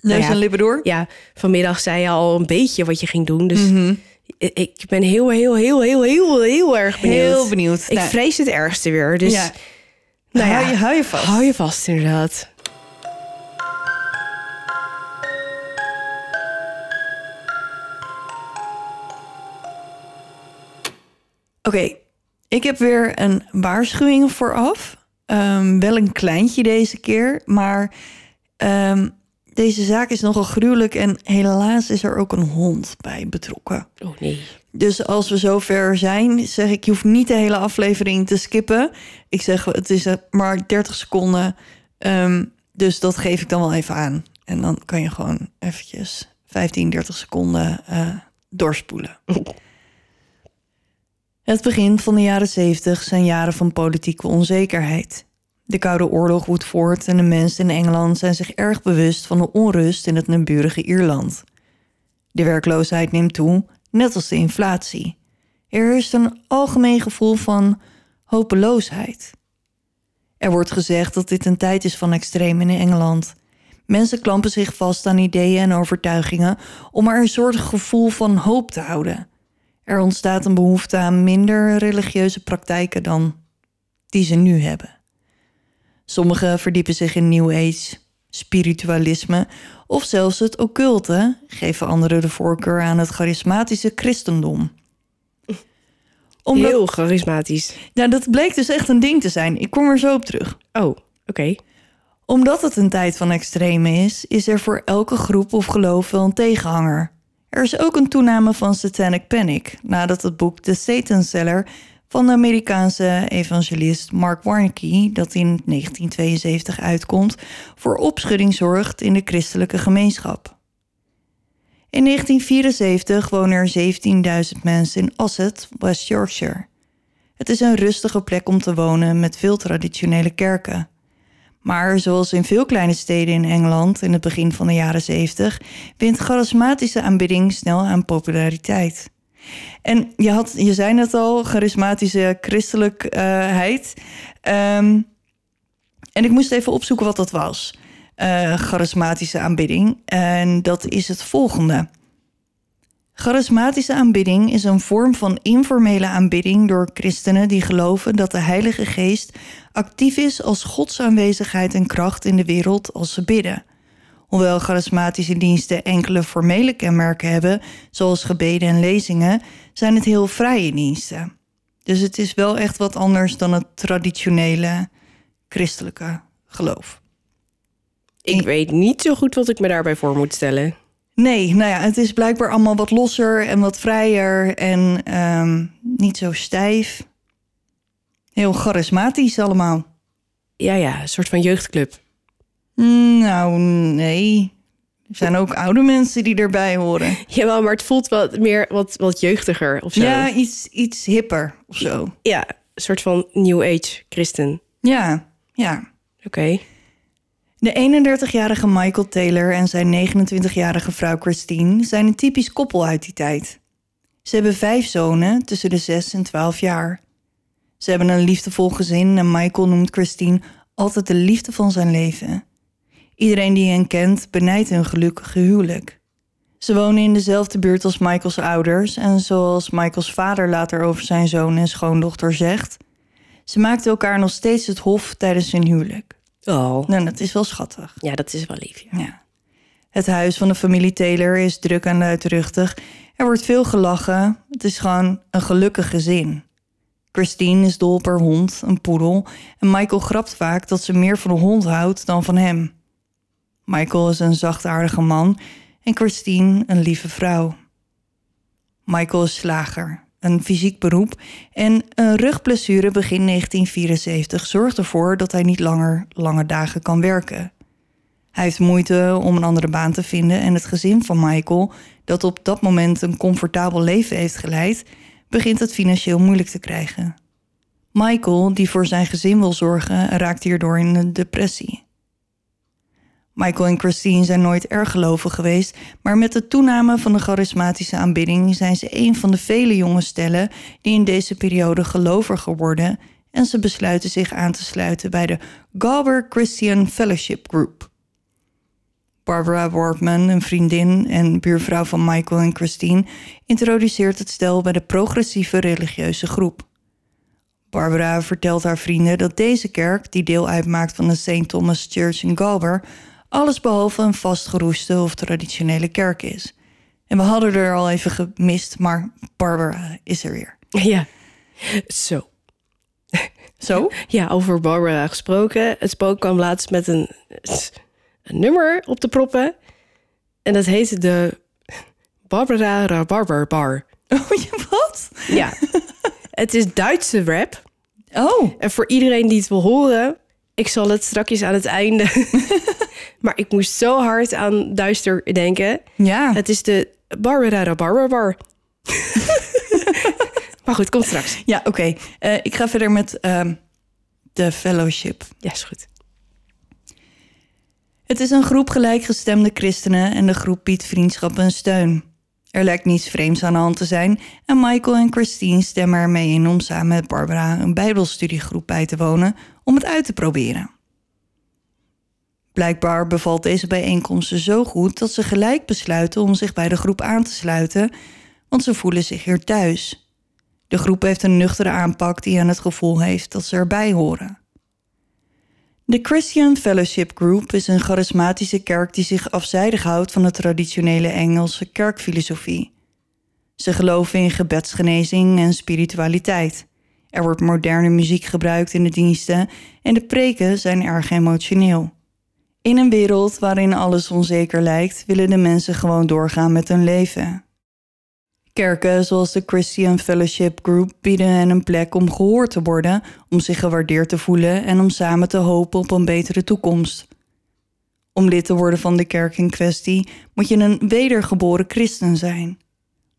S1: Nou ja.
S2: en lippen door.
S1: ja, vanmiddag zei je al een beetje wat je ging doen. Dus
S2: Mhm.
S1: ik- ik ben heel, heel, heel, heel, heel, heel erg benieuwd.
S2: Heel benieuwd.
S1: Ik
S2: Nou,
S1: vrees het ergste weer. Dus
S2: ja.
S1: nou ja,
S2: hou, je, hou je vast.
S1: hou je vast inderdaad.
S2: Oké, ik heb weer een waarschuwing vooraf. Ehm, wel een kleintje deze keer, maar ehm, deze zaak is nogal gruwelijk en helaas is er ook een hond bij betrokken.
S1: Oh nee.
S2: Dus als we zover zijn, zeg ik, je hoeft niet de hele aflevering te skippen. Ik zeg, het is eh, maar 30 seconden. Ehm, dus dat geef ik dan wel even aan. En dan kan je gewoon eventjes 15, 30 seconden uh, doorspoelen. Het begin van de jaren 70 zijn jaren van politieke onzekerheid. De Koude Oorlog woedt voort en de mensen in Engeland zijn zich erg bewust van de onrust in het naburige Ierland. De werkloosheid neemt toe, net als de inflatie. Er is een algemeen gevoel van hopeloosheid. Er wordt gezegd dat dit een tijd is van extreem in Engeland. Mensen klampen zich vast aan ideeën en overtuigingen om er een soort gevoel van hoop te houden. Er ontstaat een behoefte aan minder religieuze praktijken dan die ze nu hebben. Sommigen verdiepen zich in New Age, spiritualisme of zelfs het occulte, geven anderen de voorkeur aan het charismatische christendom.
S1: Omdat, Heel charismatisch.
S2: Ja, dat bleek dus echt een ding te zijn. Ik kom er zo op terug.
S1: Oh, oké.
S2: Omdat het een tijd van extreme is, is er voor elke groep of geloof wel een tegenhanger. Er is ook een toename van satanic panic nadat het boek The Satan Seller van de Amerikaanse evangelist Mark Warnke, dat in 1972 uitkomt, voor opschudding zorgt in de christelijke gemeenschap. In 1974 wonen er 17.000 mensen in Asset, West Yorkshire. Het is een rustige plek om te wonen met veel traditionele kerken. Maar zoals in veel kleine steden in Engeland in het begin van de jaren 70, wint charismatische aanbidding snel aan populariteit. En je, had, je zei het al, charismatische christelijkheid. Um, en ik moest even opzoeken wat dat was. Uh, charismatische aanbidding. En dat is het volgende. Charismatische aanbidding is een vorm van informele aanbidding door christenen die geloven dat de Heilige Geest actief is als Gods aanwezigheid en kracht in de wereld als ze bidden. Hoewel charismatische diensten enkele formele kenmerken hebben, zoals gebeden en lezingen, zijn het heel vrije diensten. Dus het is wel echt wat anders dan het traditionele christelijke geloof.
S1: Ik weet niet zo goed wat ik me daarbij voor moet stellen.
S2: Nee, nou ja, het is blijkbaar allemaal wat losser en wat vrijer en um, niet zo stijf. Heel charismatisch allemaal.
S1: Ja, ja, een soort van jeugdclub.
S2: Nou, nee. Er zijn ook oude mensen die erbij horen. (laughs)
S1: Jawel, maar het voelt wat meer wat, wat jeugdiger of zo.
S2: Ja, iets, iets hipper of zo.
S1: Ja, een soort van New Age christen.
S2: Ja, ja.
S1: Oké.
S2: De 31-jarige Michael Taylor en zijn 29-jarige vrouw Christine zijn een typisch koppel uit die tijd. Ze hebben vijf zonen tussen de 6 en 12 jaar. Ze hebben een liefdevol gezin en Michael noemt Christine altijd de liefde van zijn leven. Iedereen die hen kent benijdt hun gelukkige huwelijk. Ze wonen in dezelfde buurt als Michaels ouders en zoals Michaels vader later over zijn zoon en schoondochter zegt, ze maakten elkaar nog steeds het hof tijdens hun huwelijk.
S1: Oh.
S2: Nou, dat is wel schattig.
S1: Ja, dat is wel lief. Ja.
S2: ja. Het huis van de familie Taylor is druk en luidruchtig. Er wordt veel gelachen. Het is gewoon een gelukkig gezin. Christine is dol per hond, een poedel. En Michael grapt vaak dat ze meer van de hond houdt dan van hem. Michael is een zachtaardige man en Christine een lieve vrouw. Michael is slager, een fysiek beroep en een rugblessure begin 1974 zorgt ervoor dat hij niet langer lange dagen kan werken. Hij heeft moeite om een andere baan te vinden en het gezin van Michael, dat op dat moment een comfortabel leven heeft geleid, begint het financieel moeilijk te krijgen. Michael, die voor zijn gezin wil zorgen, raakt hierdoor in een depressie. Michael en Christine zijn nooit erg gelovig geweest, maar met de toename van de charismatische aanbidding zijn ze een van de vele jonge stellen die in deze periode geloviger worden en ze besluiten zich aan te sluiten bij de Galber Christian Fellowship Group. Barbara Wortman, een vriendin en buurvrouw van Michael en Christine, introduceert het stel bij de progressieve religieuze groep. Barbara vertelt haar vrienden dat deze kerk, die deel uitmaakt van de St. Thomas Church in Galber, allesbehalve een vastgeroeste of traditionele kerk is. En we hadden er al even gemist, maar Barbara is er weer.
S1: Ja, zo.
S2: Zo?
S1: Ja, over Barbara gesproken. Het spook kwam laatst met een, een nummer op te proppen. En dat heet de Barbara Rabarber Bar. (laughs)
S2: Oh, je wat?
S1: Ja, het is Duitse rap.
S2: Oh,
S1: En voor iedereen die het wil horen, ik zal het strakjes aan het einde. (laughs) maar ik moest zo hard aan duister denken.
S2: ja.
S1: Het is de Barbara Rabarber Bar. (laughs) maar goed, komt straks.
S2: Ja, oké. Eh, ik ga verder met ehm, de fellowship.
S1: Ja, is goed.
S2: Het is een groep gelijkgestemde christenen en de groep biedt vriendschap en steun. Er lijkt niets vreemds aan de hand te zijn en Michael en Christine stemmen ermee in om samen met Barbara een bijbelstudiegroep bij te wonen om het uit te proberen. Blijkbaar bevalt deze bijeenkomsten zo goed dat ze gelijk besluiten om zich bij de groep aan te sluiten, want ze voelen zich hier thuis. De groep heeft een nuchtere aanpak die hen het gevoel heeft dat ze erbij horen. De Christian Fellowship Group is een charismatische kerk die zich afzijdig houdt van de traditionele Engelse kerkfilosofie. Ze geloven in gebedsgenezing en spiritualiteit. Er wordt moderne muziek gebruikt in de diensten en de preken zijn erg emotioneel. In een wereld waarin alles onzeker lijkt, willen de mensen gewoon doorgaan met hun leven. Kerken zoals de Christian Fellowship Group bieden hen een plek om gehoord te worden, om zich gewaardeerd te voelen en om samen te hopen op een betere toekomst. Om lid te worden van de kerk in kwestie moet je een wedergeboren christen zijn.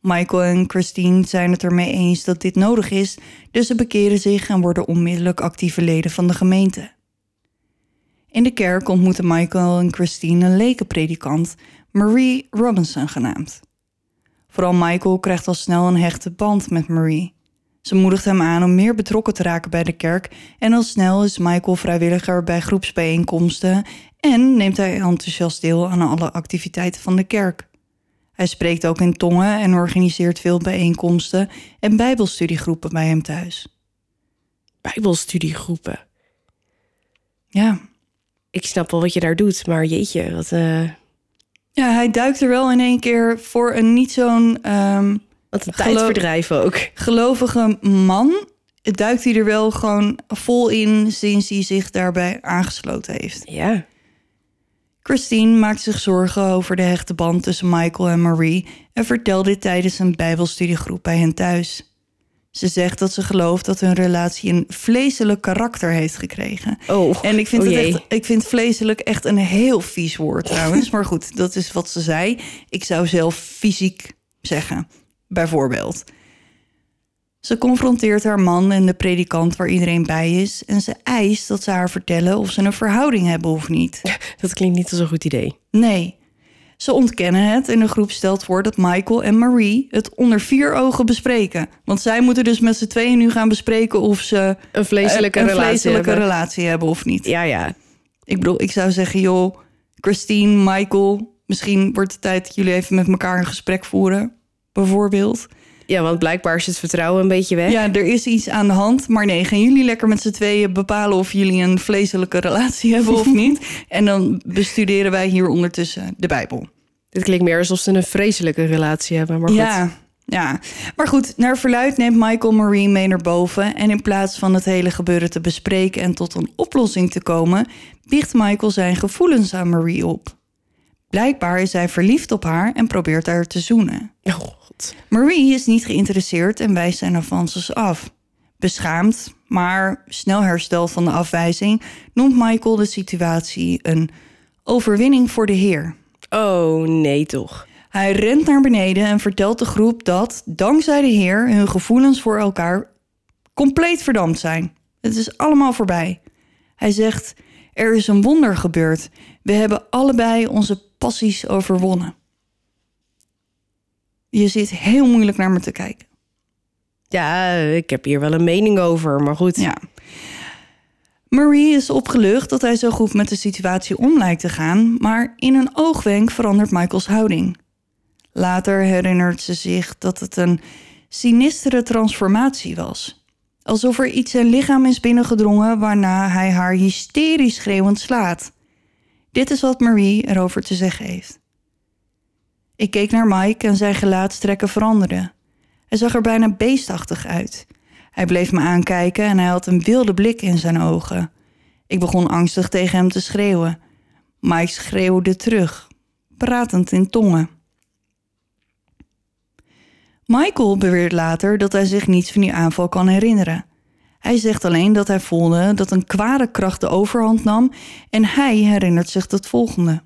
S2: Michael en Christine zijn het ermee eens dat dit nodig is, dus ze bekeren zich en worden onmiddellijk actieve leden van de gemeente. In de kerk ontmoeten Michael en Christine een lekenpredikant, Marie Robinson genaamd. Vooral Michael krijgt al snel een hechte band met Marie. Ze moedigt hem aan om meer betrokken te raken bij de kerk en al snel is Michael vrijwilliger bij groepsbijeenkomsten en neemt hij enthousiast deel aan alle activiteiten van de kerk. Hij spreekt ook in tongen en organiseert veel bijeenkomsten en bijbelstudiegroepen bij hem thuis.
S1: Bijbelstudiegroepen.
S2: Ja,
S1: Ik snap wel wat je daar doet, maar jeetje, wat, eh,
S2: ja hij duikt er wel in één keer voor een niet zo'n ehm,
S1: wat een tijdverdrijf ook.
S2: gelovige man. Duikt hij er wel gewoon vol in sinds hij zich daarbij aangesloten heeft.
S1: Ja,
S2: Christine maakt zich zorgen over de hechte band tussen Michael en Marie en vertelt dit tijdens een Bijbelstudiegroep bij hen thuis. Ze zegt dat ze gelooft dat hun relatie een vleeselijk karakter heeft gekregen.
S1: Oh,
S2: En ik vind,
S1: oh
S2: het echt, ik vind vleeselijk echt een heel vies woord trouwens. Maar goed, dat is wat ze zei. Ik zou zelf fysiek zeggen, bijvoorbeeld. Ze confronteert haar man en de predikant waar iedereen bij is... en ze eist dat ze haar vertellen of ze een verhouding hebben of niet.
S1: dat klinkt niet als een goed idee.
S2: Nee. Ze ontkennen het en de groep stelt voor dat Michael en Marie het onder vier ogen bespreken. Want zij moeten dus met z'n tweeën nu gaan bespreken of ze
S1: Een vleeselijke
S2: een
S1: relatie
S2: vleeselijke
S1: hebben.
S2: relatie hebben of niet.
S1: Ja, ja.
S2: Ik bedoel, ik zou zeggen, joh, Christine, Michael, misschien wordt het tijd dat jullie even met elkaar een gesprek voeren, bijvoorbeeld.
S1: Ja, want blijkbaar is het vertrouwen een beetje weg.
S2: Ja, er is iets aan de hand, maar nee, gaan jullie lekker met z'n tweeën bepalen of jullie een vleeselijke relatie hebben of niet. (laughs) En dan bestuderen wij hier ondertussen de Bijbel.
S1: Dit klinkt meer alsof ze een vreselijke relatie hebben. Maar goed.
S2: Ja, ja. Maar goed, naar verluid neemt Michael Marie mee naar boven. En in plaats van het hele gebeuren te bespreken en tot een oplossing te komen, biecht Michael zijn gevoelens aan Marie op. Blijkbaar is hij verliefd op haar en probeert haar te zoenen.
S1: Oh, god.
S2: Marie is niet geïnteresseerd en wijst zijn avances af. Beschaamd, maar snel hersteld van de afwijzing, noemt Michael de situatie een overwinning voor de Heer.
S1: Oh, nee toch.
S2: Hij rent naar beneden en vertelt de groep dat, dankzij de Heer, hun gevoelens voor elkaar compleet verdampt zijn. Het is allemaal voorbij. Hij zegt: Er is een wonder gebeurd. We hebben allebei onze passies overwonnen. Je zit heel moeilijk naar me te kijken.
S1: Ja, ik heb hier wel een mening over, maar goed.
S2: Ja. Marie is opgelucht dat hij zo goed met de situatie om lijkt te gaan, maar in een oogwenk verandert Michaels houding. Later herinnert ze zich dat het een sinistere transformatie was. Alsof er iets zijn lichaam is binnengedrongen waarna hij haar hysterisch schreeuwend slaat. Dit is wat Marie erover te zeggen heeft. Ik keek naar Mike en zijn gelaatstrekken veranderden. Hij zag er bijna beestachtig uit. Hij bleef me aankijken en hij had een wilde blik in zijn ogen. Ik begon angstig tegen hem te schreeuwen. Mike schreeuwde terug, pratend in tongen. Michael beweert later dat hij zich niets van die aanval kan herinneren. Hij zegt alleen dat hij voelde dat een kwade kracht de overhand nam en hij herinnert zich het volgende.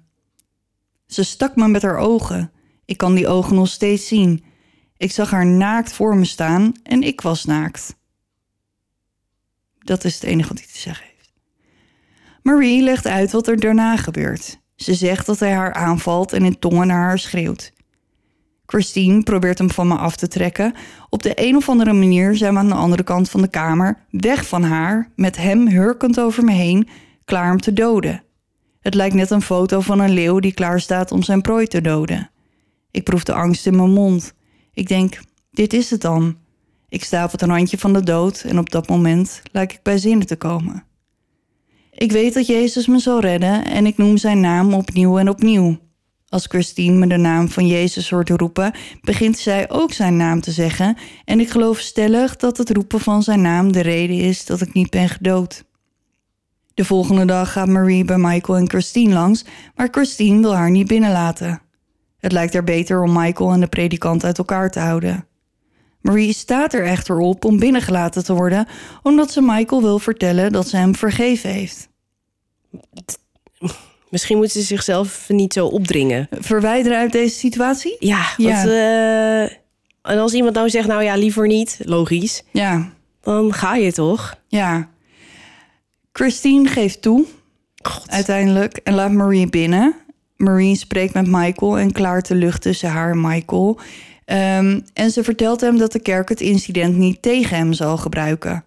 S2: Ze stak me met haar ogen. Ik kan die ogen nog steeds zien. Ik zag haar naakt voor me staan en ik was naakt. Dat is het enige wat hij te zeggen heeft. Marie legt uit wat er daarna gebeurt. Ze zegt dat hij haar aanvalt en in tongen naar haar schreeuwt. Christine probeert hem van me af te trekken. Op de een of andere manier zijn we aan de andere kant van de kamer, weg van haar, met hem hurkend over me heen, klaar om te doden. Het lijkt net een foto van een leeuw die klaar staat om zijn prooi te doden. Ik proef de angst in mijn mond. Ik denk, dit is het dan. Ik sta op het randje van de dood en op dat moment lijk ik bij zinnen te komen. Ik weet dat Jezus me zal redden en ik noem zijn naam opnieuw en opnieuw. Als Christine me de naam van Jezus hoort roepen, begint zij ook zijn naam te zeggen en ik geloof stellig dat het roepen van zijn naam de reden is dat ik niet ben gedood. De volgende dag gaat Marie bij Michael en Christine langs, maar Christine wil haar niet binnenlaten. Het lijkt er beter om Michael en de predikant uit elkaar te houden. Marie staat er echter op om binnengelaten te worden, omdat ze Michael wil vertellen dat ze hem vergeven heeft.
S1: Misschien moet ze zichzelf niet zo opdringen.
S2: Verwijderen uit deze situatie?
S1: Ja,
S2: Ja.
S1: want, eh, en als iemand nou zegt, nou ja, liever niet, logisch,
S2: Ja,
S1: dan ga je toch?
S2: ja. Christine geeft toe,
S1: God.
S2: uiteindelijk, en laat Marie binnen. Marie spreekt met Michael en klaart de lucht tussen haar en Michael. Ehm, en ze vertelt hem dat de kerk het incident niet tegen hem zal gebruiken.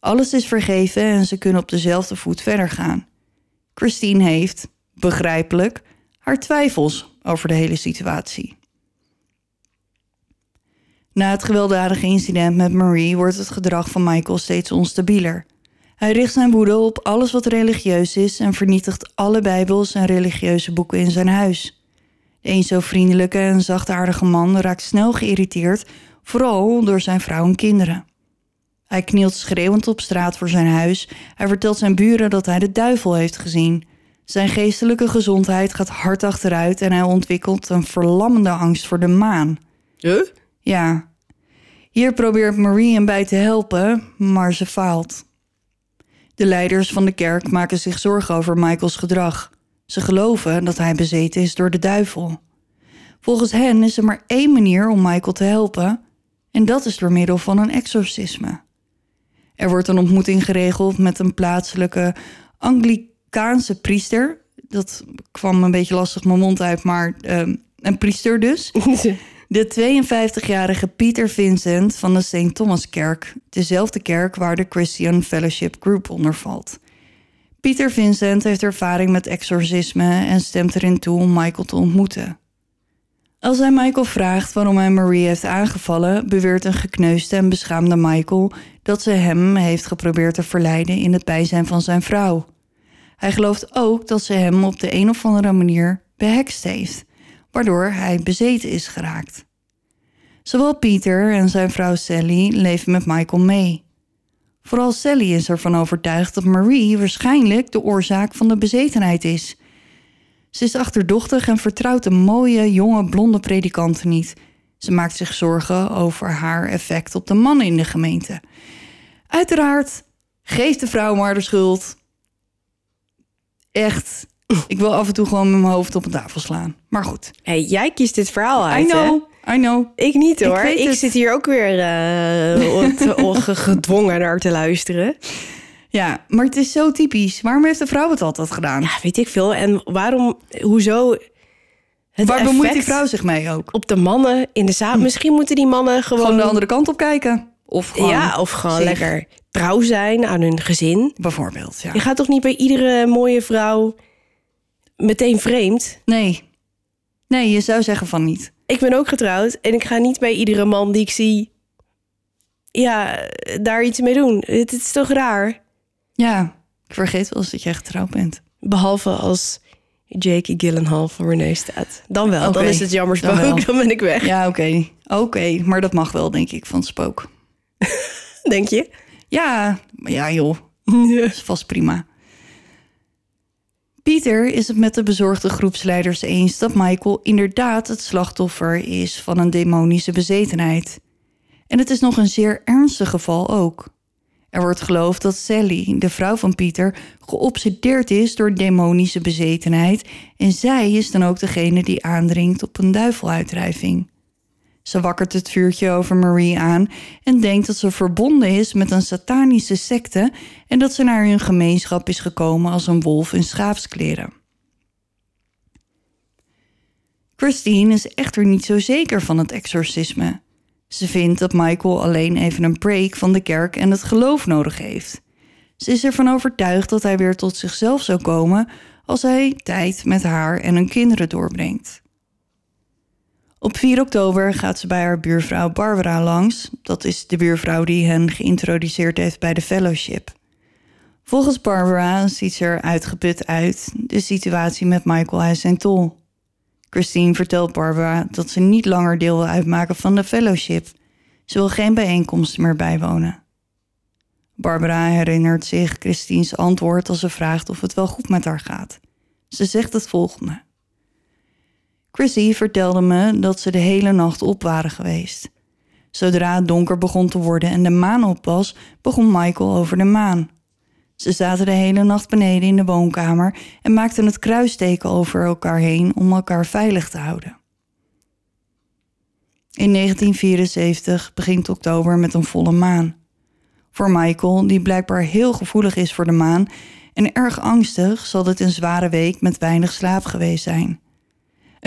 S2: Alles is vergeven en ze kunnen op dezelfde voet verder gaan. Christine heeft, begrijpelijk, haar twijfels over de hele situatie. Na het gewelddadige incident met Marie wordt het gedrag van Michael steeds onstabieler. Hij richt zijn woede op alles wat religieus is en vernietigt alle Bijbels en religieuze boeken in zijn huis. De eens zo vriendelijke en zachtaardige man raakt snel geïrriteerd, vooral door zijn vrouw en kinderen. Hij knielt schreeuwend op straat voor zijn huis. Hij vertelt zijn buren dat hij de duivel heeft gezien. Zijn geestelijke gezondheid gaat hard achteruit en hij ontwikkelt een verlammende angst voor de maan.
S1: Huh?
S2: Ja. Hier probeert Marie hem bij te helpen, maar ze faalt. De leiders van de kerk maken zich zorgen over Michaels gedrag. Ze geloven dat hij bezeten is door de duivel. Volgens hen is er maar één manier om Michael te helpen, en dat is door middel van een exorcisme. Er wordt een ontmoeting geregeld met een plaatselijke Anglikaanse priester. Dat kwam een beetje lastig mijn mond uit, maar ehm, een priester dus. (laughs) De 52-jarige Pieter Vincent van de St. Thomaskerk, dezelfde kerk waar de Christian Fellowship Group onder valt. Pieter Vincent heeft ervaring met exorcisme en stemt erin toe om Michael te ontmoeten. Als hij Michael vraagt waarom hij Marie heeft aangevallen, beweert een gekneusde en beschaamde Michael dat ze hem heeft geprobeerd te verleiden in het bijzijn van zijn vrouw. Hij gelooft ook dat ze hem op de een of andere manier behekst heeft, waardoor hij bezeten is geraakt. Zowel Pieter en zijn vrouw Sally leven met Michael mee. Vooral Sally is ervan overtuigd dat Marie waarschijnlijk de oorzaak van de bezetenheid is. Ze is achterdochtig en vertrouwt de mooie, jonge, blonde predikant niet. Ze maakt zich zorgen over haar effect op de mannen in de gemeente. Uiteraard, geef de vrouw maar de schuld. Echt. Ik wil af en toe gewoon met mijn hoofd op een tafel slaan. Maar goed.
S1: Hey, jij kiest dit verhaal
S2: I
S1: uit, hè?
S2: I know.
S1: Ik niet hoor. Ik, zit hier ook weer (laughs) onge- gedwongen naar te luisteren.
S2: Ja, maar het is zo typisch. Waarom heeft de vrouw het altijd gedaan?
S1: Ja, weet ik veel. En waarom, hoezo... Het
S2: Waar bemoeit die vrouw zich mee ook?
S1: Op de mannen in de zaal. Misschien moeten die mannen gewoon...
S2: Gewoon de andere kant op kijken? Of gewoon
S1: ja, of gewoon
S2: zich-
S1: lekker trouw zijn aan hun gezin.
S2: Bijvoorbeeld, ja.
S1: Je gaat toch niet bij iedere mooie vrouw meteen vreemd?
S2: Nee. Nee, je zou zeggen van niet.
S1: Ik ben ook getrouwd en ik ga niet bij iedere man die ik zie... Ja, daar iets mee doen. Het, het is toch raar?
S2: Ja, ik vergeet wel eens dat jij getrouwd bent.
S1: Behalve als Jake Gyllenhaal voor René staat. Dan wel, dan is het jammer
S2: dan
S1: spook, dan ben ik weg.
S2: Ja, oké. Oké, maar dat mag wel, denk ik, van spook. (laughs)
S1: Denk je?
S2: Ja, maar ja joh, dat is (laughs) vast prima. Pieter is het met de bezorgde groepsleiders eens dat Michael inderdaad het slachtoffer is van een demonische bezetenheid. En het is nog een zeer ernstig geval ook. Er wordt geloofd dat Sally, de vrouw van Pieter, geobsedeerd is door demonische bezetenheid en zij is dan ook degene die aandringt op een duiveluitdrijving. Ze wakkert het vuurtje over Marie aan en denkt dat ze verbonden is met een satanische secte en dat ze naar hun gemeenschap is gekomen als een wolf in schaapskleren. Christine is echter niet zo zeker van het exorcisme. Ze vindt dat Michael alleen even een break van de kerk en het geloof nodig heeft. Ze is ervan overtuigd dat hij weer tot zichzelf zou komen als hij tijd met haar en hun kinderen doorbrengt. Op 4 oktober gaat ze bij haar buurvrouw Barbara langs. Dat is de buurvrouw die hen geïntroduceerd heeft bij de fellowship. Volgens Barbara ziet ze er uitgeput uit. De situatie met Michael heeft zijn tol. Christine vertelt Barbara dat ze niet langer deel wil uitmaken van de fellowship. Ze wil geen bijeenkomsten meer bijwonen. Barbara herinnert zich Christine's antwoord als ze vraagt of het wel goed met haar gaat. Ze zegt het volgende. Chrissy vertelde me dat ze de hele nacht op waren geweest. Zodra het donker begon te worden en de maan op was, begon Michael over de maan. Ze zaten de hele nacht beneden in de woonkamer en maakten het kruisteken over elkaar heen om elkaar veilig te houden. In 1974 begint oktober met een volle maan. Voor Michael, die blijkbaar heel gevoelig is voor de maan en erg angstig, zal dit een zware week met weinig slaap geweest zijn.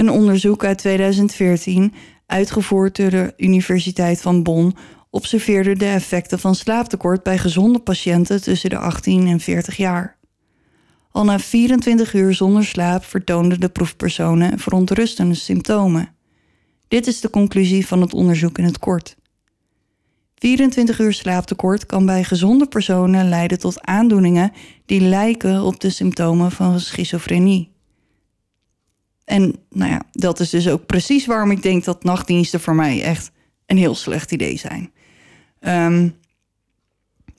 S2: Een onderzoek uit 2014, uitgevoerd door de Universiteit van Bonn, observeerde de effecten van slaaptekort bij gezonde patiënten tussen de 18 en 40 jaar. Al na 24 uur zonder slaap vertoonden de proefpersonen verontrustende symptomen. Dit is de conclusie van het onderzoek in het kort. 24 uur slaaptekort kan bij gezonde personen leiden tot aandoeningen die lijken op de symptomen van schizofrenie. En nou ja, dat is dus ook precies waarom ik denk dat nachtdiensten voor mij echt een heel slecht idee zijn. Ehm,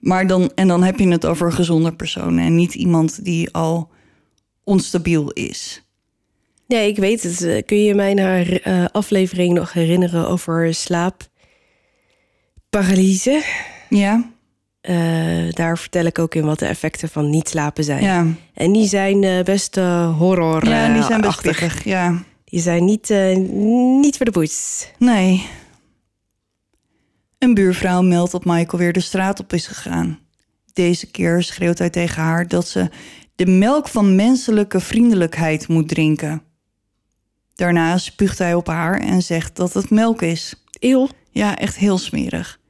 S2: maar dan, en dan heb je het over gezonde personen en niet iemand die al onstabiel is.
S1: Nee, ik weet het. Eh, kun je mij naar uh, aflevering nog herinneren over slaapparalyse?
S2: Ja.
S1: Uh, daar vertel ik ook in wat de effecten van niet slapen zijn.
S2: Ja.
S1: En die zijn best horror.
S2: Ja, die zijn best pittig, ja.
S1: Die zijn niet, niet voor de boets.
S2: Nee. Een buurvrouw meldt dat Michael weer de straat op is gegaan. Deze keer schreeuwt hij tegen haar dat ze de melk van menselijke vriendelijkheid moet drinken. Daarna spuugt hij op haar en zegt dat het melk is.
S1: Eeuw.
S2: Ja, echt heel smerig.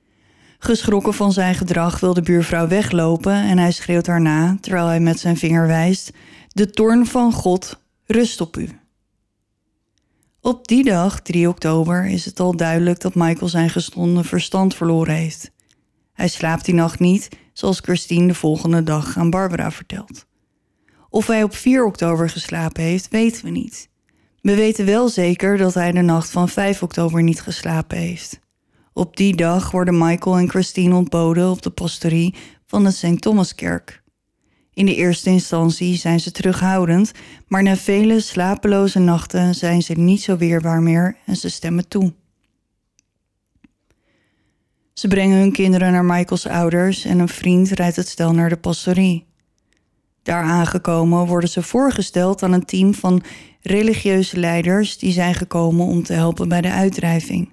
S2: Geschrokken van zijn gedrag wil de buurvrouw weglopen en hij schreeuwt haar terwijl hij met zijn vinger wijst: De toorn van God rust op u. Op die dag, 3 oktober, is het al duidelijk dat Michael zijn gestonde verstand verloren heeft. Hij slaapt die nacht niet, zoals Christine de volgende dag aan Barbara vertelt. Of hij op 4 oktober geslapen heeft, weten we niet. We weten wel zeker dat hij de nacht van 5 oktober niet geslapen heeft. Op die dag worden Michael en Christine ontboden op de pastorie van de St. Thomaskerk. In de eerste instantie zijn ze terughoudend, maar na vele slapeloze nachten zijn ze niet zo weerbaar meer en ze stemmen toe. Ze brengen hun kinderen naar Michaels ouders en een vriend rijdt het stel naar de pastorie. Daar aangekomen worden ze voorgesteld aan een team van religieuze leiders die zijn gekomen om te helpen bij de uitdrijving.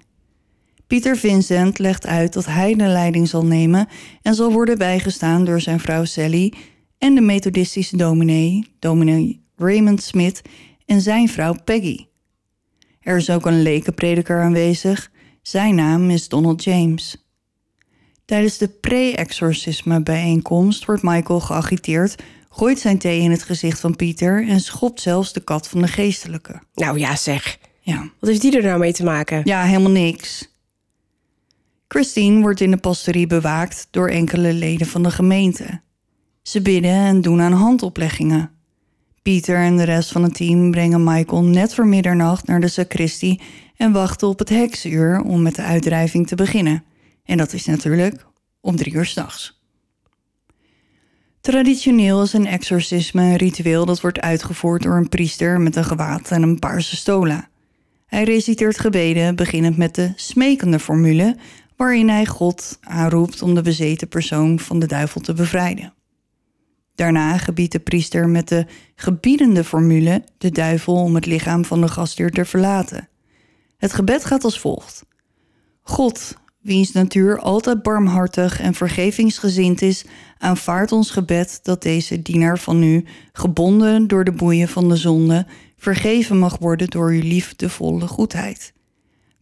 S2: Pieter Vincent legt uit dat hij de leiding zal nemen en zal worden bijgestaan door zijn vrouw Sally en de methodistische dominee, dominee Raymond Smith en zijn vrouw Peggy. Er is ook een lekenprediker aanwezig. Zijn naam is Donald James. Tijdens de pre-exorcisme bijeenkomst wordt Michael geagiteerd, gooit zijn thee in het gezicht van Pieter en schopt zelfs de kat van de geestelijke.
S1: Nou ja, zeg.
S2: Ja.
S1: Wat heeft die er nou mee te maken?
S2: Ja, helemaal niks. Christine wordt in de pastorie bewaakt door enkele leden van de gemeente. Ze bidden en doen aan handopleggingen. Pieter en de rest van het team brengen Michael net voor middernacht naar de sacristie en wachten op het heksuur om met de uitdrijving te beginnen. En dat is natuurlijk om drie uur s'nachts. Traditioneel is een exorcisme een ritueel dat wordt uitgevoerd door een priester met een gewaad en een paarse stola. Hij reciteert gebeden, beginnend met de smekende formule, waarin hij God aanroept om de bezeten persoon van de duivel te bevrijden. Daarna gebiedt de priester met de gebiedende formule de duivel om het lichaam van de gastheer te verlaten. Het gebed gaat als volgt: God, wiens natuur altijd barmhartig en vergevingsgezind is, aanvaardt ons gebed dat deze dienaar van u, gebonden door de boeien van de zonde, vergeven mag worden door uw liefdevolle goedheid.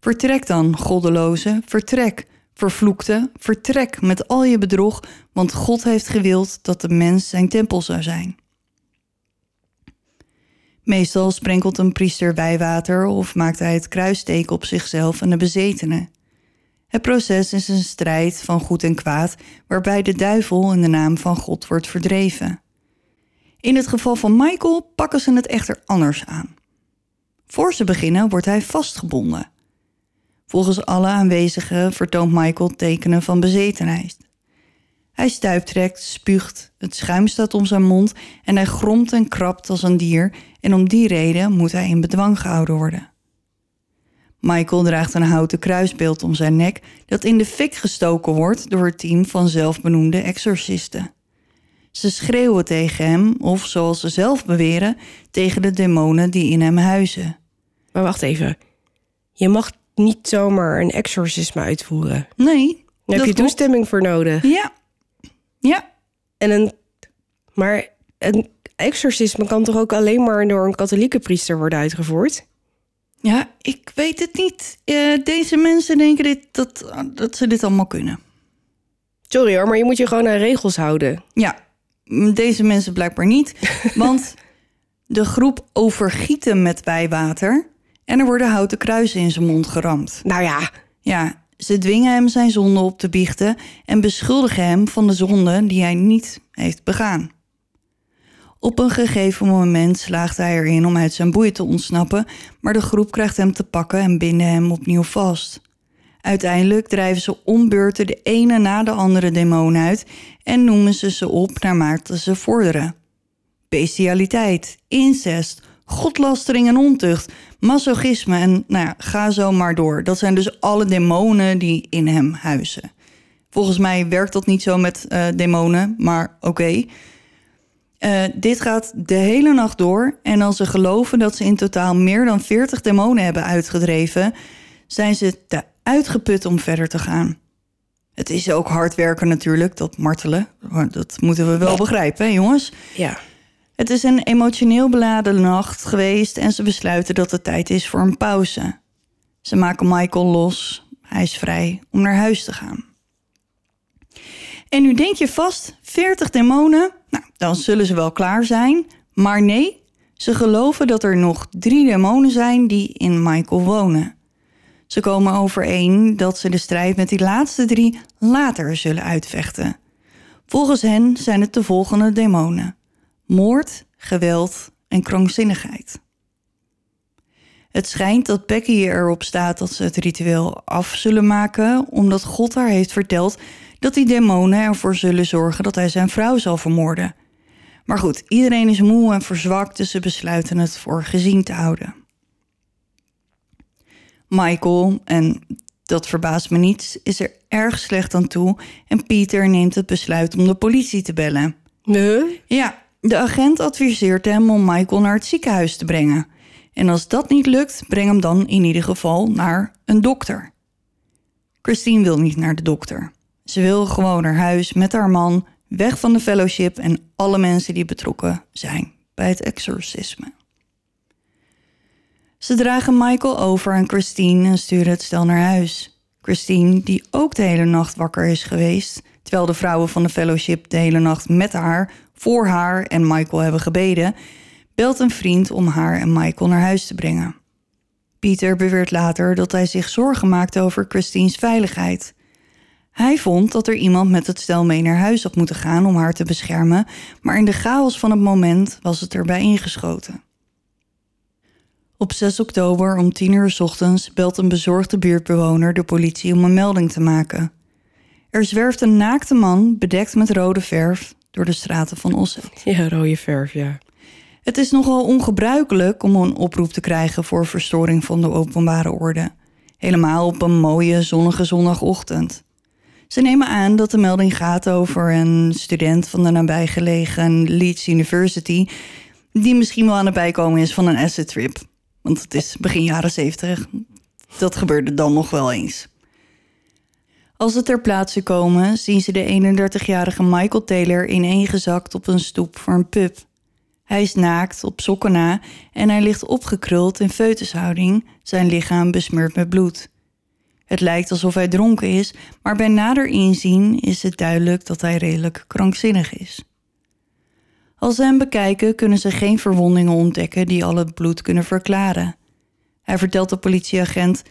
S2: Vertrek dan, goddeloze, vertrek, vervloekte, vertrek met al je bedrog, want God heeft gewild dat de mens zijn tempel zou zijn. Meestal sprenkelt een priester wijwater of maakt hij het kruisteken op zichzelf en de bezetenen. Het proces is een strijd van goed en kwaad, waarbij de duivel in de naam van God wordt verdreven. In het geval van Michael pakken ze het echter anders aan. Voor ze beginnen wordt hij vastgebonden. Volgens alle aanwezigen vertoont Michael tekenen van bezetenheid. Hij stuiptrekt, spuugt, het schuim staat om zijn mond en hij gromt en krabt als een dier en om die reden moet hij in bedwang gehouden worden. Michael draagt een houten kruisbeeld om zijn nek dat in de fik gestoken wordt door het team van zelfbenoemde exorcisten. Ze schreeuwen tegen hem, of zoals ze zelf beweren, tegen de demonen die in hem huizen.
S1: Maar wacht even. Je mag niet zomaar een exorcisme uitvoeren.
S2: Nee.
S1: Daar heb je toestemming voor nodig.
S2: Ja. Ja.
S1: En een. Maar een exorcisme kan toch ook alleen maar door een katholieke priester worden uitgevoerd?
S2: Ja, ik weet het niet. Uh, deze mensen denken dit, dat, dat ze dit allemaal kunnen.
S1: Sorry hoor, maar je moet je gewoon aan regels houden.
S2: Ja, deze mensen blijkbaar niet. (laughs) want de groep overgieten met wijwater en er worden houten kruisen in zijn mond geramd.
S1: Nou ja.
S2: Ja, ze dwingen hem zijn zonde op te biechten en beschuldigen hem van de zonde die hij niet heeft begaan. Op een gegeven moment slaagt hij erin om uit zijn boeien te ontsnappen, maar de groep krijgt hem te pakken en binden hem opnieuw vast. Uiteindelijk drijven ze ombeurten de ene na de andere demon uit en noemen ze ze op naarmate ze vorderen. Bestialiteit, incest, godlastering en ontucht, masochisme en nou ja, ga zo maar door. Dat zijn dus alle demonen die in hem huizen. Volgens mij werkt dat niet zo met uh, demonen, maar oké. Uh, dit gaat de hele nacht door en als ze geloven dat ze in totaal meer dan 40 demonen hebben uitgedreven, zijn ze te uitgeput om verder te gaan. Het is ook hard werken natuurlijk, dat martelen. Dat moeten we wel begrijpen, hè, jongens?
S1: Ja.
S2: Het is een emotioneel beladen nacht geweest en ze besluiten dat het tijd is voor een pauze. Ze maken Michael los. Hij is vrij om naar huis te gaan. En nu denk je vast, 40 demonen, nou, dan zullen ze wel klaar zijn. Maar nee, ze geloven dat er nog drie demonen zijn die in Michael wonen. Ze komen overeen dat ze de strijd met die laatste drie later zullen uitvechten. Volgens hen zijn het de volgende demonen: moord, geweld en krankzinnigheid. Het schijnt dat Becky erop staat dat ze het ritueel af zullen maken, omdat God haar heeft verteld dat die demonen ervoor zullen zorgen dat hij zijn vrouw zal vermoorden. Maar goed, iedereen is moe en verzwakt, dus ze besluiten het voor gezien te houden. Michael, en dat verbaast me niet, is er erg slecht aan toe en Pieter neemt het besluit om de politie te bellen.
S1: Nee?
S2: Ja, de agent adviseert hem om Michael naar het ziekenhuis te brengen. En als dat niet lukt, breng hem dan in ieder geval naar een dokter. Christine wil niet naar de dokter. Ze wil gewoon naar huis met haar man, weg van de fellowship en alle mensen die betrokken zijn bij het exorcisme. Ze dragen Michael over aan Christine en sturen het stel naar huis. Christine, die ook de hele nacht wakker is geweest, terwijl de vrouwen van de fellowship de hele nacht met haar, voor haar en Michael hebben gebeden, belt een vriend om haar en Michael naar huis te brengen. Pieter beweert later dat hij zich zorgen maakte over Christine's veiligheid. Hij vond dat er iemand met het stel mee naar huis had moeten gaan om haar te beschermen, maar in de chaos van het moment was het erbij ingeschoten. Op 6 oktober om 10 uur ochtends belt een bezorgde buurtbewoner de politie om een melding te maken. Er zwerft een naakte man, bedekt met rode verf, door de straten van Osset.
S1: Ja, rode verf, ja.
S2: Het is nogal ongebruikelijk om een oproep te krijgen voor verstoring van de openbare orde. Helemaal op een mooie zonnige zondagochtend. Ze nemen aan dat de melding gaat over een student van de nabijgelegen Leeds University, die misschien wel aan het bijkomen is van een acid trip. Want het is begin jaren 70. Dat gebeurde dan nog wel eens. Als ze ter plaatse komen, zien ze de 31-jarige Michael Taylor ineengezakt op een stoep voor een pub. Hij is naakt, op sokken na en hij ligt opgekruld in feutushouding, zijn lichaam besmeurd met bloed. Het lijkt alsof hij dronken is, maar bij nader inzien is het duidelijk dat hij redelijk krankzinnig is. Als ze hem bekijken, kunnen ze geen verwondingen ontdekken die al het bloed kunnen verklaren. Hij vertelt de politieagent: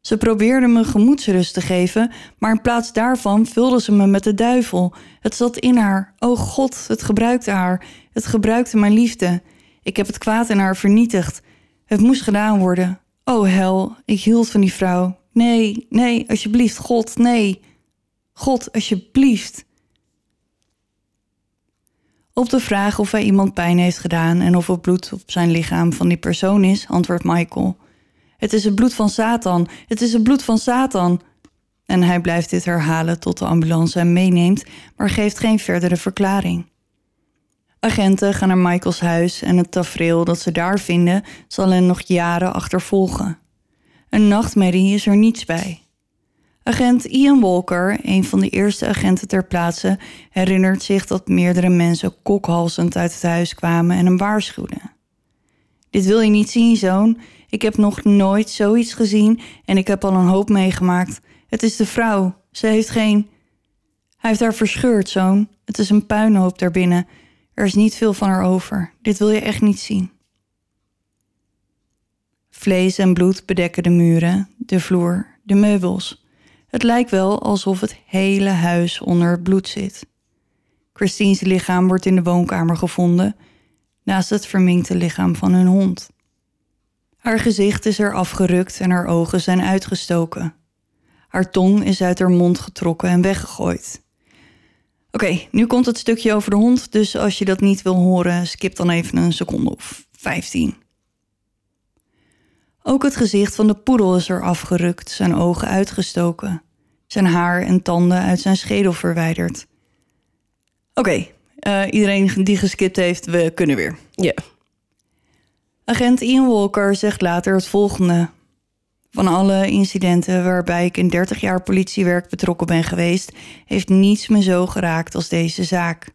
S2: Ze probeerden me gemoedsrust te geven, maar in plaats daarvan vulden ze me met de duivel. Het zat in haar. Oh God, het gebruikte haar. Het gebruikte mijn liefde. Ik heb het kwaad in haar vernietigd. Het moest gedaan worden. Oh hel, ik hield van die vrouw. Nee, nee, alsjeblieft, God, nee. God, alsjeblieft. Op de vraag of hij iemand pijn heeft gedaan en of het bloed op zijn lichaam van die persoon is, antwoordt Michael: Het is het bloed van Satan, het is het bloed van Satan. En hij blijft dit herhalen tot de ambulance hem meeneemt, maar geeft geen verdere verklaring. Agenten gaan naar Michaels huis en het tafereel dat ze daar vinden zal hen nog jaren achtervolgen. Een nachtmerrie is er niets bij. Agent Ian Walker, een van de eerste agenten ter plaatse, herinnert zich dat meerdere mensen kokhalzend uit het huis kwamen en hem waarschuwden. Dit wil je niet zien, zoon. Ik heb nog nooit zoiets gezien en ik heb al een hoop meegemaakt. Het is de vrouw. Ze heeft geen. Hij heeft haar verscheurd, zoon. Het is een puinhoop daarbinnen. Er is niet veel van haar over. Dit wil je echt niet zien. Vlees en bloed bedekken de muren, de vloer, de meubels. Het lijkt wel alsof het hele huis onder het bloed zit. Christine's lichaam wordt in de woonkamer gevonden, naast het verminkte lichaam van hun hond. Haar gezicht is er afgerukt en haar ogen zijn uitgestoken. Haar tong is uit haar mond getrokken en weggegooid. Oké, nu komt het stukje over de hond, dus als je dat niet wil horen, skip dan even een seconde of 15. Ook het gezicht van de poedel is er afgerukt, zijn ogen uitgestoken, zijn haar en tanden uit zijn schedel verwijderd. Oké, eh, iedereen die geskipt heeft, we kunnen weer.
S1: Ja.
S2: Agent Ian Walker zegt later het volgende. Van alle incidenten waarbij ik in 30 jaar politiewerk betrokken ben geweest, heeft niets me zo geraakt als deze zaak.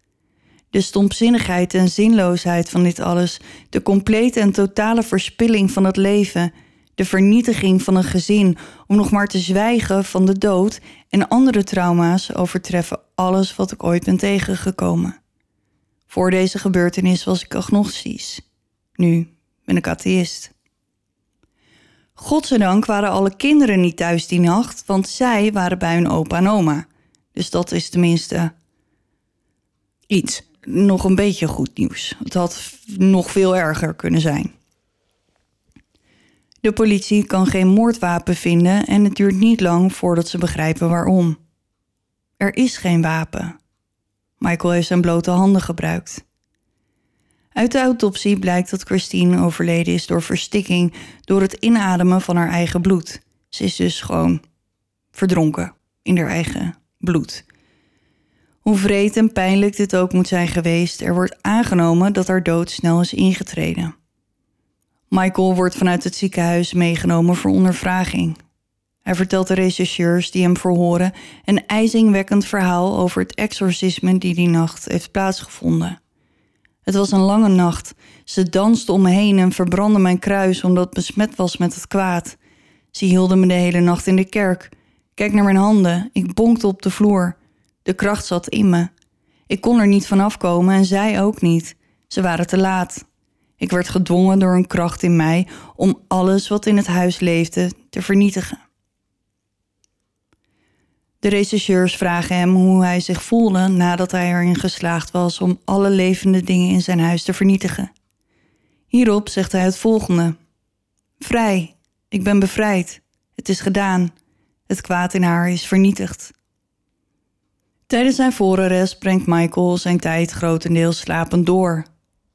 S2: De stompzinnigheid en zinloosheid van dit alles, de complete en totale verspilling van het leven, de vernietiging van een gezin om nog maar te zwijgen van de dood en andere trauma's overtreffen alles wat ik ooit ben tegengekomen. Voor deze gebeurtenis was ik agnostisch. Nu ben ik atheïst. Godzijdank waren alle kinderen niet thuis die nacht, want zij waren bij hun opa en oma. Dus dat is tenminste
S1: Iets.
S2: nog een beetje goed nieuws. Het had nog veel erger kunnen zijn. De politie kan geen moordwapen vinden en het duurt niet lang voordat ze begrijpen waarom. Er is geen wapen. Michael heeft zijn blote handen gebruikt. Uit de autopsie blijkt dat Christine overleden is door verstikking door het inademen van haar eigen bloed. Ze is dus gewoon verdronken in haar eigen bloed. Hoe vreed en pijnlijk dit ook moet zijn geweest, er wordt aangenomen dat haar dood snel is ingetreden. Michael wordt vanuit het ziekenhuis meegenomen voor ondervraging. Hij vertelt de rechercheurs die hem verhoren een ijzingwekkend verhaal over het exorcisme die die nacht heeft plaatsgevonden. Het was een lange nacht. Ze danste om me heen en verbrandde mijn kruis omdat het besmet was met het kwaad. Ze hielden me de hele nacht in de kerk. Kijk naar mijn handen. Ik bonkte op de vloer. De kracht zat in me. Ik kon er niet vanaf komen en zij ook niet. Ze waren te laat. Ik werd gedwongen door een kracht in mij om alles wat in het huis leefde te vernietigen. De rechercheurs vragen hem hoe hij zich voelde nadat hij erin geslaagd was om alle levende dingen in zijn huis te vernietigen. Hierop zegt hij het volgende: Vrij, ik ben bevrijd. Het is gedaan. Het kwaad in haar is vernietigd. Tijdens zijn voorarrest brengt Michael zijn tijd grotendeels slapend door.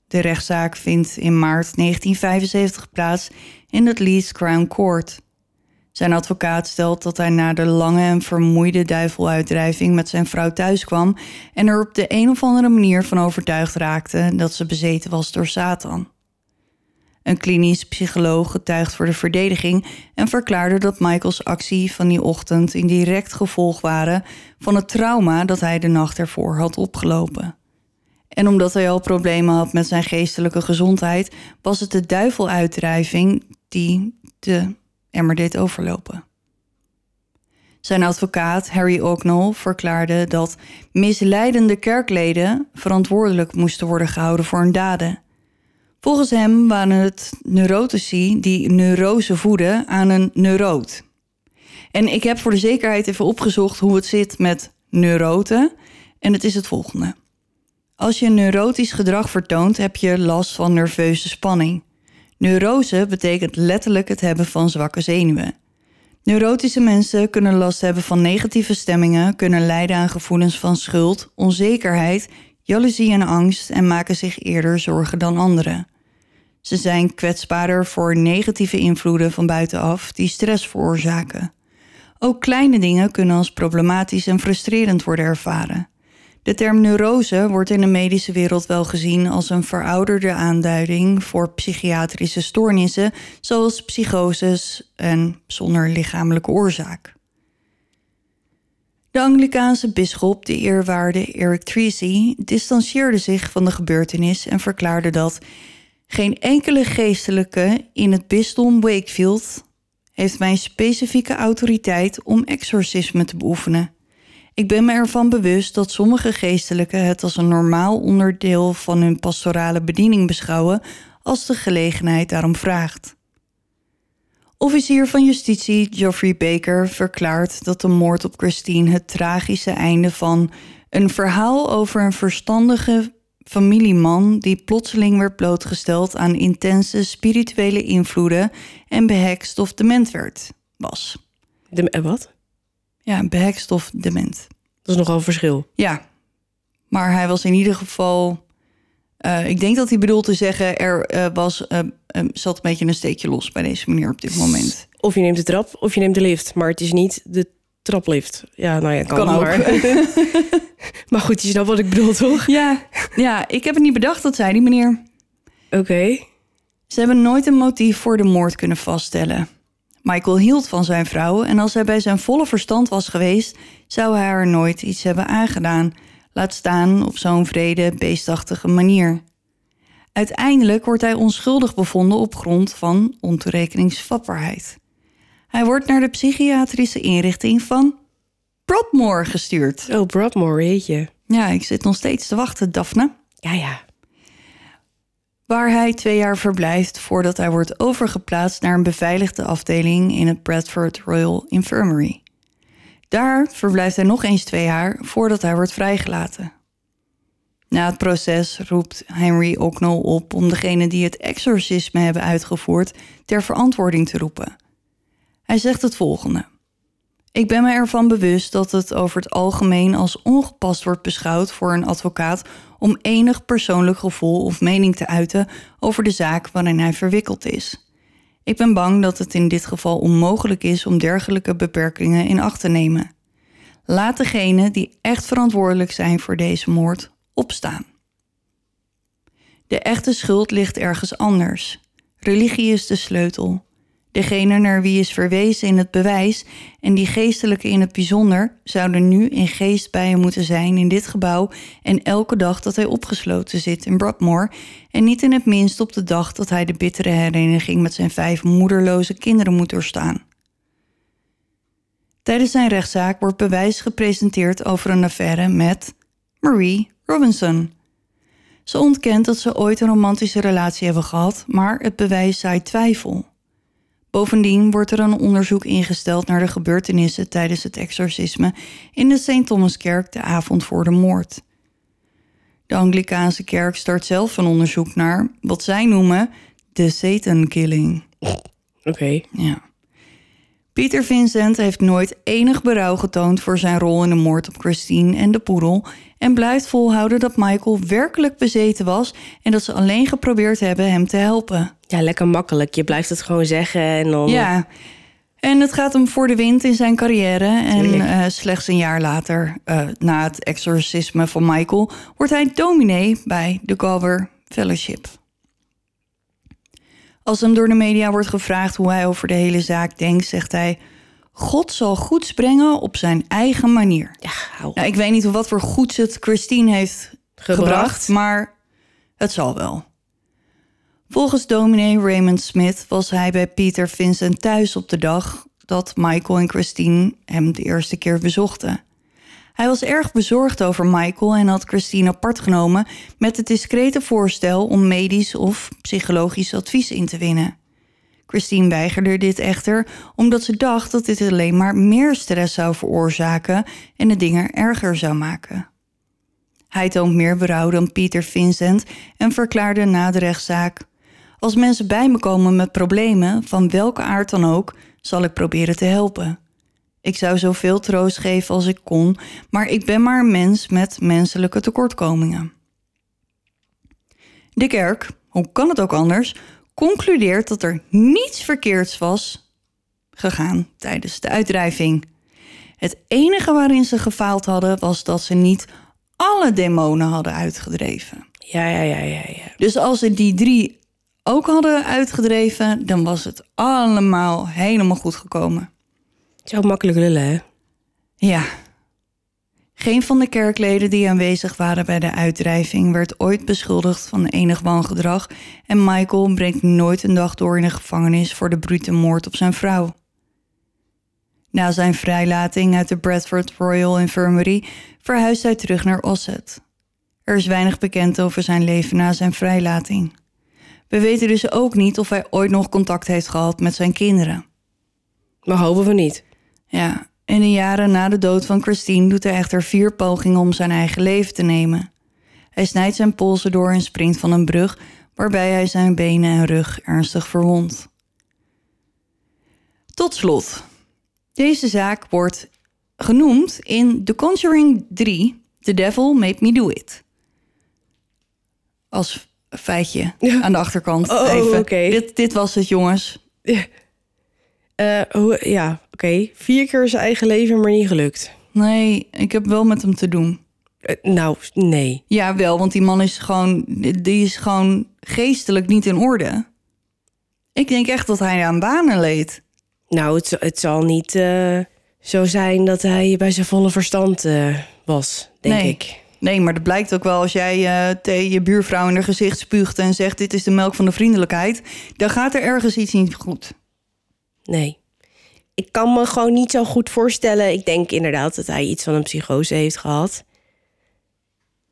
S2: De rechtszaak vindt in maart 1975 plaats in het Leeds Crown Court. Zijn advocaat stelt dat hij na de lange en vermoeide duiveluitdrijving met zijn vrouw thuiskwam en er op de een of andere manier van overtuigd raakte dat ze bezeten was door Satan. Een klinisch psycholoog getuigt voor de verdediging en verklaarde dat Michaels actie van die ochtend in direct gevolg waren van het trauma dat hij de nacht ervoor had opgelopen. En omdat hij al problemen had met zijn geestelijke gezondheid, was het de duiveluitdrijving die de emmer deed overlopen. Zijn advocaat Harry Ocknell verklaarde dat misleidende kerkleden verantwoordelijk moesten worden gehouden voor hun daden. Volgens hem waren het neurotici die neurose voeden aan een neuroot. En ik heb voor de zekerheid even opgezocht hoe het zit met neuroten. En het is het volgende. Als je neurotisch gedrag vertoont, heb je last van nerveuze spanning. Neurose betekent letterlijk het hebben van zwakke zenuwen. Neurotische mensen kunnen last hebben van negatieve stemmingen, kunnen lijden aan gevoelens van schuld, onzekerheid, jaloezie en angst en maken zich eerder zorgen dan anderen. Ze zijn kwetsbaarder voor negatieve invloeden van buitenaf die stress veroorzaken. Ook kleine dingen kunnen als problematisch en frustrerend worden ervaren. De term neurose wordt in de medische wereld wel gezien als een verouderde aanduiding voor psychiatrische stoornissen, zoals psychoses en zonder lichamelijke oorzaak. De Anglikaanse bisschop, de eerwaarde Eric Treacy, distancieerde zich van de gebeurtenis en verklaarde dat geen enkele geestelijke in het bisdom Wakefield heeft mijn specifieke autoriteit om exorcisme te beoefenen. Ik ben me ervan bewust dat sommige geestelijken het als een normaal onderdeel van hun pastorale bediening beschouwen als de gelegenheid daarom vraagt. Officier van Justitie Geoffrey Baker verklaart dat de moord op Christine het tragische einde van een verhaal over een verstandige familieman die plotseling werd blootgesteld aan intense spirituele invloeden en behekst of dement werd, was.
S1: De, wat?
S2: Ja, behekst of dement.
S1: Dat is nogal een verschil.
S2: Ja, maar hij was in ieder geval. eh, ik denk dat hij bedoelt te zeggen, er eh, was, eh, zat een beetje een steekje los bij deze meneer op dit moment.
S1: Of je neemt de trap of je neemt de lift. Maar het is niet de traplift. Ja, nou ja, kan,
S2: Kan ook.
S1: Maar. (laughs) maar goed, je snapt wat ik bedoel, toch?
S2: Ja, ja, ik heb het niet bedacht, dat zei die meneer.
S1: Oké.
S2: Ze hebben nooit een motief voor de moord kunnen vaststellen. Michael hield van zijn vrouw en als hij bij zijn volle verstand was geweest, zou hij haar nooit iets hebben aangedaan, laat staan op zo'n vrede, beestachtige manier. Uiteindelijk wordt hij onschuldig bevonden op grond van ontoerekeningsvatbaarheid. Hij wordt naar de psychiatrische inrichting van Broadmoor gestuurd.
S1: Oh, Broadmoor, weet je.
S2: Ja, ik zit nog steeds te wachten, Daphne.
S1: Ja, ja.
S2: Waar hij twee jaar verblijft voordat hij wordt overgeplaatst naar een beveiligde afdeling in het Bradford Royal Infirmary. Daar verblijft hij nog eens twee jaar voordat hij wordt vrijgelaten. Na het proces roept Henry Ocknell op om degenen die het exorcisme hebben uitgevoerd ter verantwoording te roepen. Hij zegt het volgende. Ik ben me ervan bewust dat het over het algemeen als ongepast wordt beschouwd voor een advocaat om enig persoonlijk gevoel of mening te uiten over de zaak waarin hij verwikkeld is. Ik ben bang dat het in dit geval onmogelijk is om dergelijke beperkingen in acht te nemen. Laat degenen die echt verantwoordelijk zijn voor deze moord opstaan. De echte schuld ligt ergens anders. Religie is de sleutel. Degene naar wie is verwezen in het bewijs en die geestelijke in het bijzonder zouden nu in geest bij hem moeten zijn in dit gebouw en elke dag dat hij opgesloten zit in Broadmoor en niet in het minst op de dag dat hij de bittere hereniging met zijn vijf moederloze kinderen moet doorstaan. Tijdens zijn rechtszaak wordt bewijs gepresenteerd over een affaire met Marie Robinson. Ze ontkent dat ze ooit een romantische relatie hebben gehad, maar het bewijs zaait twijfel. Bovendien wordt er een onderzoek ingesteld naar de gebeurtenissen tijdens het exorcisme in de St. Thomaskerk de avond voor de moord. De Anglikaanse kerk start zelf een onderzoek naar wat zij noemen de Satan Killing.
S1: Oké.
S2: Ja. Pieter Vincent heeft nooit enig berouw getoond voor zijn rol in de moord op Christine en de poedel en blijft volhouden dat Michael werkelijk bezeten was en dat ze alleen geprobeerd hebben hem te helpen.
S1: Ja, lekker makkelijk. Je blijft het gewoon zeggen en dan...
S2: Ja, en het gaat hem voor de wind in zijn carrière. En eh, slechts een jaar later, eh, na het exorcisme van Michael, wordt hij dominee bij de Gower Fellowship. Als hem door de media wordt gevraagd hoe hij over de hele zaak denkt, zegt hij: God zal goeds brengen op zijn eigen manier.
S1: Ja, hou
S2: Nou, ik weet niet wat voor goeds het Christine heeft gebracht,
S1: Gebracht.
S2: maar het zal wel. Volgens dominee Raymond Smith was hij bij Peter Vincent thuis op de dag dat Michael en Christine hem de eerste keer bezochten. Hij was erg bezorgd over Michael en had Christine apart genomen met het discrete voorstel om medisch of psychologisch advies in te winnen. Christine weigerde dit echter omdat ze dacht dat dit alleen maar meer stress zou veroorzaken en de dingen erger zou maken. Hij toont meer berouw dan Pieter Vincent en verklaarde na de rechtszaak: Als mensen bij me komen met problemen, van welke aard dan ook, zal ik proberen te helpen. Ik zou zoveel troost geven als ik kon, maar ik ben maar een mens met menselijke tekortkomingen. De kerk, hoe kan het ook anders, concludeert dat er niets verkeerds was gegaan tijdens de uitdrijving. Het enige waarin ze gefaald hadden was dat ze niet alle demonen hadden uitgedreven.
S1: Ja, ja, ja, ja, ja.
S2: Dus als ze die drie ook hadden uitgedreven, dan was het allemaal helemaal goed gekomen.
S1: Zo makkelijk lullen, hè?
S2: Ja. Geen van de kerkleden die aanwezig waren bij de uitdrijving werd ooit beschuldigd van enig wangedrag en Michael brengt nooit een dag door in de gevangenis voor de brute moord op zijn vrouw. Na zijn vrijlating uit de Bradford Royal Infirmary verhuist hij terug naar Osset. Er is weinig bekend over zijn leven na zijn vrijlating. We weten dus ook niet of hij ooit nog contact heeft gehad met zijn kinderen.
S1: Maar hopen we niet.
S2: Ja, in de jaren na de dood van Christine doet hij echter vier pogingen om zijn eigen leven te nemen. Hij snijdt zijn polsen door en springt van een brug, waarbij hij zijn benen en rug ernstig verwondt. Tot slot, deze zaak wordt genoemd in The Conjuring 3, The Devil Made Me Do It. Als feitje
S1: Ja.
S2: aan de achterkant.
S1: Oh,
S2: even.
S1: oké.
S2: Dit, dit was het, jongens.
S1: Eh, hoe, ja, oké. Vier keer zijn eigen leven, maar niet gelukt.
S2: Nee, ik heb wel met hem te doen.
S1: Eh, nou, nee.
S2: Ja, wel, want die man is gewoon, die is gewoon geestelijk niet in orde. Ik denk echt dat hij aan banen leed.
S1: Nou, het, zal- het zal niet eh, zo zijn dat hij bij zijn volle verstand eh, was, denk
S2: Nee.
S1: ik.
S2: Nee, maar dat blijkt ook wel als jij tegen je buurvrouw in haar gezicht spuugt en zegt: Dit is de melk van de vriendelijkheid. Dan gaat er ergens iets niet goed.
S1: Nee. Ik kan me gewoon niet zo goed voorstellen. Ik denk inderdaad dat hij iets van een psychose heeft gehad.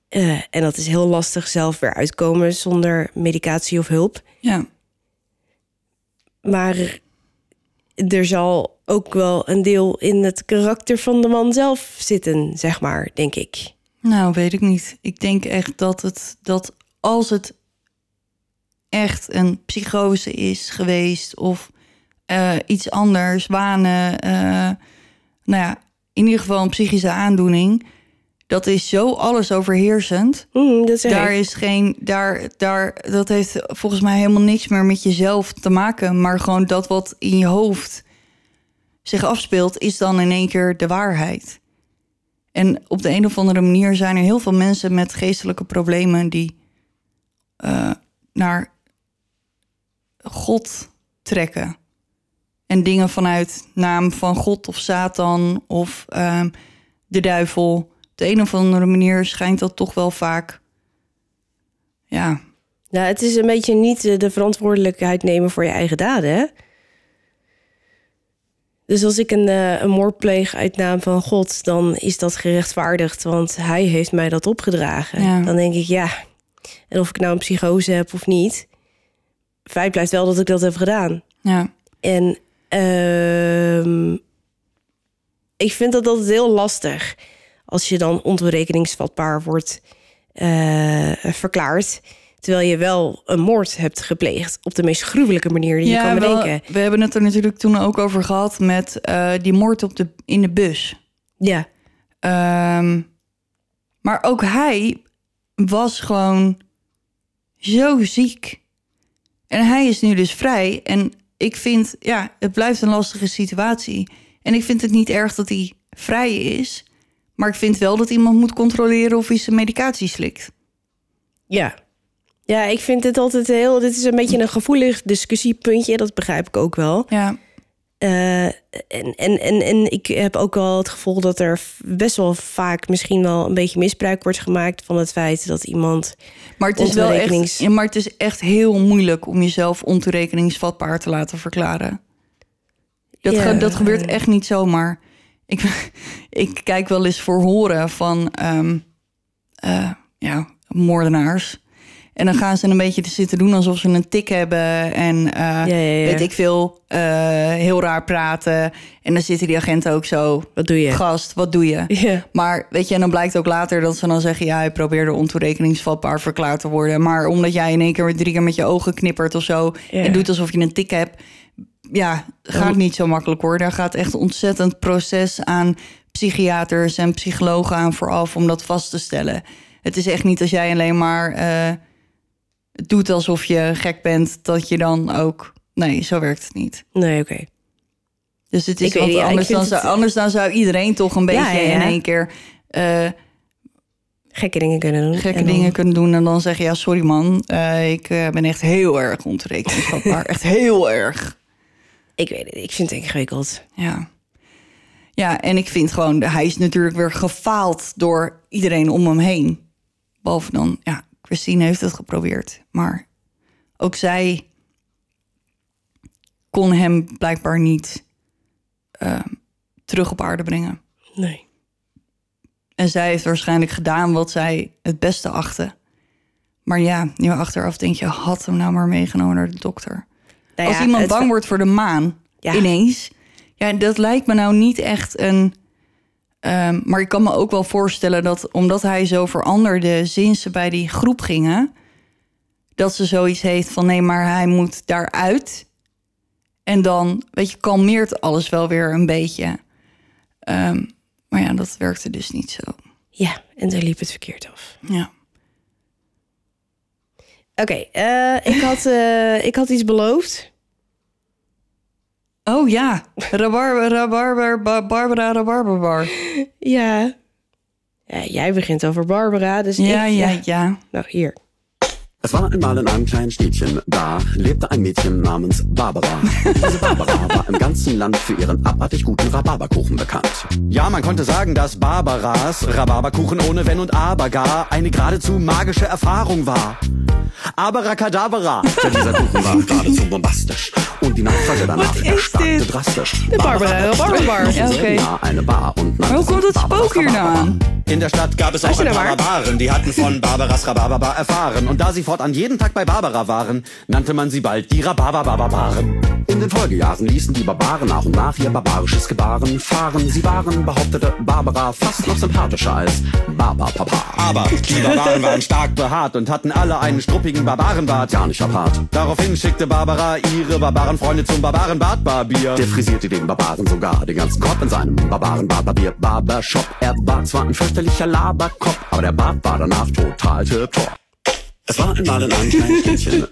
S1: Eh, en dat is heel lastig zelf weer uitkomen zonder medicatie of hulp.
S2: Ja,
S1: Maar er zal ook wel een deel in het karakter van de man zelf zitten, zeg maar, denk ik.
S2: nou weet ik niet. Ik denk echt dat het dat als het echt een psychose is geweest of eh, iets anders, wanen, eh, nou ja, in ieder geval een psychische aandoening, dat is zo alles overheersend.
S1: Mhm, dat
S2: Daar is geen, daar, daar, dat heeft volgens mij helemaal niks meer met jezelf te maken, maar gewoon dat wat in je hoofd zich afspeelt, is dan in één keer de waarheid. En op de een of andere manier zijn er heel veel mensen met geestelijke problemen die eh, naar God trekken. En dingen vanuit naam van God of Satan of ehm, de duivel. Op de een of andere manier schijnt dat toch wel vaak. Ja,
S1: Nou, het is een beetje niet eh, de verantwoordelijkheid nemen voor je eigen daden, hè? Dus als ik een, eh, een moord pleeg uit naam van God, dan is dat gerechtvaardigd, want hij heeft mij dat opgedragen.
S2: Ja.
S1: Dan denk ik, ja, en of ik nou een psychose heb of niet, feit blijft wel dat ik dat heb gedaan.
S2: ja,
S1: En ehm, ik vind dat altijd heel lastig als je dan ontoerekeningsvatbaar wordt eh, verklaard. Terwijl je wel een moord hebt gepleegd op de meest gruwelijke manier die je kan
S2: wel,
S1: bedenken.
S2: we hebben het er natuurlijk toen ook over gehad met eh, die moord op de, in de bus.
S1: Ja,
S2: Ehm, maar ook hij was gewoon zo ziek. En hij is nu dus vrij. En ik vind, ja, het blijft een lastige situatie. En ik vind het niet erg dat hij vrij is. Maar ik vind wel dat iemand moet controleren of hij zijn medicatie slikt.
S1: ja. Ja, ik vind het altijd heel... Dit is een beetje een gevoelig discussiepuntje. Dat begrijp ik ook wel.
S2: Ja,
S1: Eh, en, en, en, en ik heb ook wel het gevoel dat er best wel vaak misschien wel een beetje misbruik wordt gemaakt van het feit dat iemand.
S2: maar het is wel echt, ja, maar het is echt heel moeilijk om jezelf ontoerekeningsvatbaar te laten verklaren. Dat,
S1: Ja.
S2: ge- dat gebeurt echt niet zomaar. Ik, (laughs) ik kijk wel eens voor horen van eh, ja, moordenaars. En dan gaan ze een beetje te zitten doen alsof ze een tik hebben. En eh,
S1: ja, ja.
S2: weet ik veel, eh, heel raar praten. En dan zitten die agenten ook zo.
S1: Wat doe je?
S2: Gast, wat doe je?
S1: Ja.
S2: Maar weet je, en dan blijkt ook later dat ze dan zeggen... ja, hij probeerde ontoerekeningsvatbaar verklaard te worden. Maar omdat jij in één keer drie keer met je ogen knippert of zo... En doet alsof je een tik hebt... ja, gaat niet zo makkelijk hoor. Daar gaat echt ontzettend proces aan psychiaters en psychologen aan vooraf... om dat vast te stellen. Het is echt niet als jij alleen maar eh, doet alsof je gek bent... dat je dan ook... Nee, zo werkt het niet.
S1: Nee, oké.
S2: Dus het is wat
S1: niet,
S2: anders, dan zou,
S1: het-
S2: anders dan zou iedereen toch een beetje
S1: Ja, ja, ja.
S2: in één keer... eh,
S1: Gekke dingen kunnen doen.
S2: gekke
S1: dan-
S2: dingen kunnen doen en dan zeggen ja sorry man, eh, ik eh, ben echt heel erg ontoerekeningsvatbaar, (laughs) echt heel erg.
S1: Ik weet het, ik vind het ingewikkeld.
S2: Ja. Ja, en ik vind gewoon, hij is natuurlijk weer gefaald door iedereen om hem heen. Behalve dan, ja, Christine heeft het geprobeerd. Maar ook zij kon hem blijkbaar niet eh, terug op aarde brengen.
S1: Nee.
S2: En zij heeft waarschijnlijk gedaan wat zij het beste achtte. Maar ja, nu achteraf denk je, had hem nou maar meegenomen naar de dokter.
S1: Nou
S2: Als iemand bang wordt voor de maan,
S1: Ja.
S2: ineens. Ja, dat lijkt me nou niet echt een... ehm, maar ik kan me ook wel voorstellen dat omdat hij zo veranderde... sinds ze bij die groep gingen... dat ze zoiets heeft van nee, maar hij moet daaruit. En dan, weet je, kalmeert alles wel weer een beetje. Ehm, maar ja, dat werkte dus niet zo.
S1: Ja, en daar liep het verkeerd af.
S2: Ja.
S1: Oké, eh, ik, had, eh, ik had iets beloofd.
S2: Oh ja, rabarber, rabarber, ba- Barbara, rabarberbar.
S1: Ja. ja. Jij begint over Barbara, dus
S2: Ja,
S1: ik...
S2: ja, ja.
S1: Nou, hier.
S4: Es war einmal in einem kleinen Städtchen, da lebte ein Mädchen namens Barbara. Diese Barbara (laughs) war im ganzen Land für ihren abartig guten Rhabarberkuchen bekannt.
S5: Ja, man konnte sagen, dass Barbaras Rhabarberkuchen ohne Wenn und Aber gar eine geradezu magische Erfahrung war. Abracadabra.
S4: Denn dieser Kuchen war (laughs) geradezu bombastisch. Und die Nachfrage danach
S2: ist
S4: erstarkte drastisch.
S1: De Barbara, de Barberbar.
S2: Ja.
S4: Ja, eine Bar und
S2: hoe komt het spook hier nou aan?
S5: In der Stadt gab es auch ein paar. Barbaren, die hatten von Barbaras Rhabarberbar erfahren. Und da sie fortan jeden Tag bei Barbara waren, nannte man sie bald die Rhabarberbarbaren.
S4: In den Folgejahren ließen die Barbaren nach und nach ihr barbarisches Gebaren fahren. Sie waren, behauptete Barbara, fast noch sympathischer als Barbapapa.
S5: Aber die Barbaren waren stark behaart und hatten alle einen struppigen Barbarenbart.
S4: Gar nicht apart.
S5: Daraufhin schickte Barbara ihre Barbarenfreunde zum Barbarenbartbarbier.
S4: Der frisierte den Barbaren sogar den ganzen Kopf in seinem Barbarenbartbarbier Barbershop. Er war zwar ein fürchterlicher Laberkopf, aber der Bart war danach total tipptopp. Es da lebte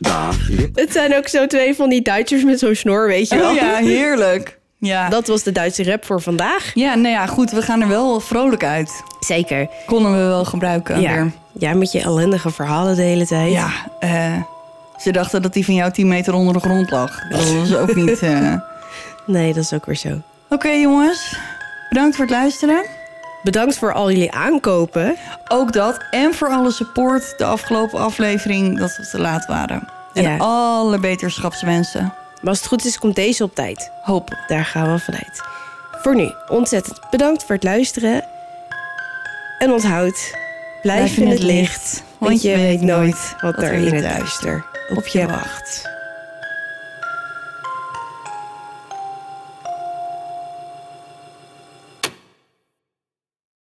S1: Het zijn ook zo twee van die Duitsers met zo'n snor, weet je wel.
S2: Oh ja, heerlijk. Ja.
S1: Dat was de Duitse rap voor vandaag.
S2: ja, nou ja, goed, we gaan er wel vrolijk uit.
S1: Zeker.
S2: Konden we wel gebruiken
S1: Ja.
S2: weer.
S1: Jij met je ellendige verhalen de hele tijd.
S2: Ja, eh, ze dachten dat die van jou 10 meter onder de grond lag. Dat was ook niet... eh. (laughs)
S1: Nee, dat is ook weer zo.
S2: Oké jongens, bedankt voor het luisteren.
S1: Bedankt voor al jullie aankopen.
S2: Ook dat. En voor alle support de afgelopen aflevering dat we te laat waren. En
S1: Ja.
S2: alle beterschapswensen.
S1: Maar als het goed is, komt deze op tijd.
S2: Hopen.
S1: Daar gaan we vanuit. Voor nu, ontzettend bedankt voor het luisteren. En onthoud, blijf, in het licht. Want je weet nooit wat er in het duister op je wacht.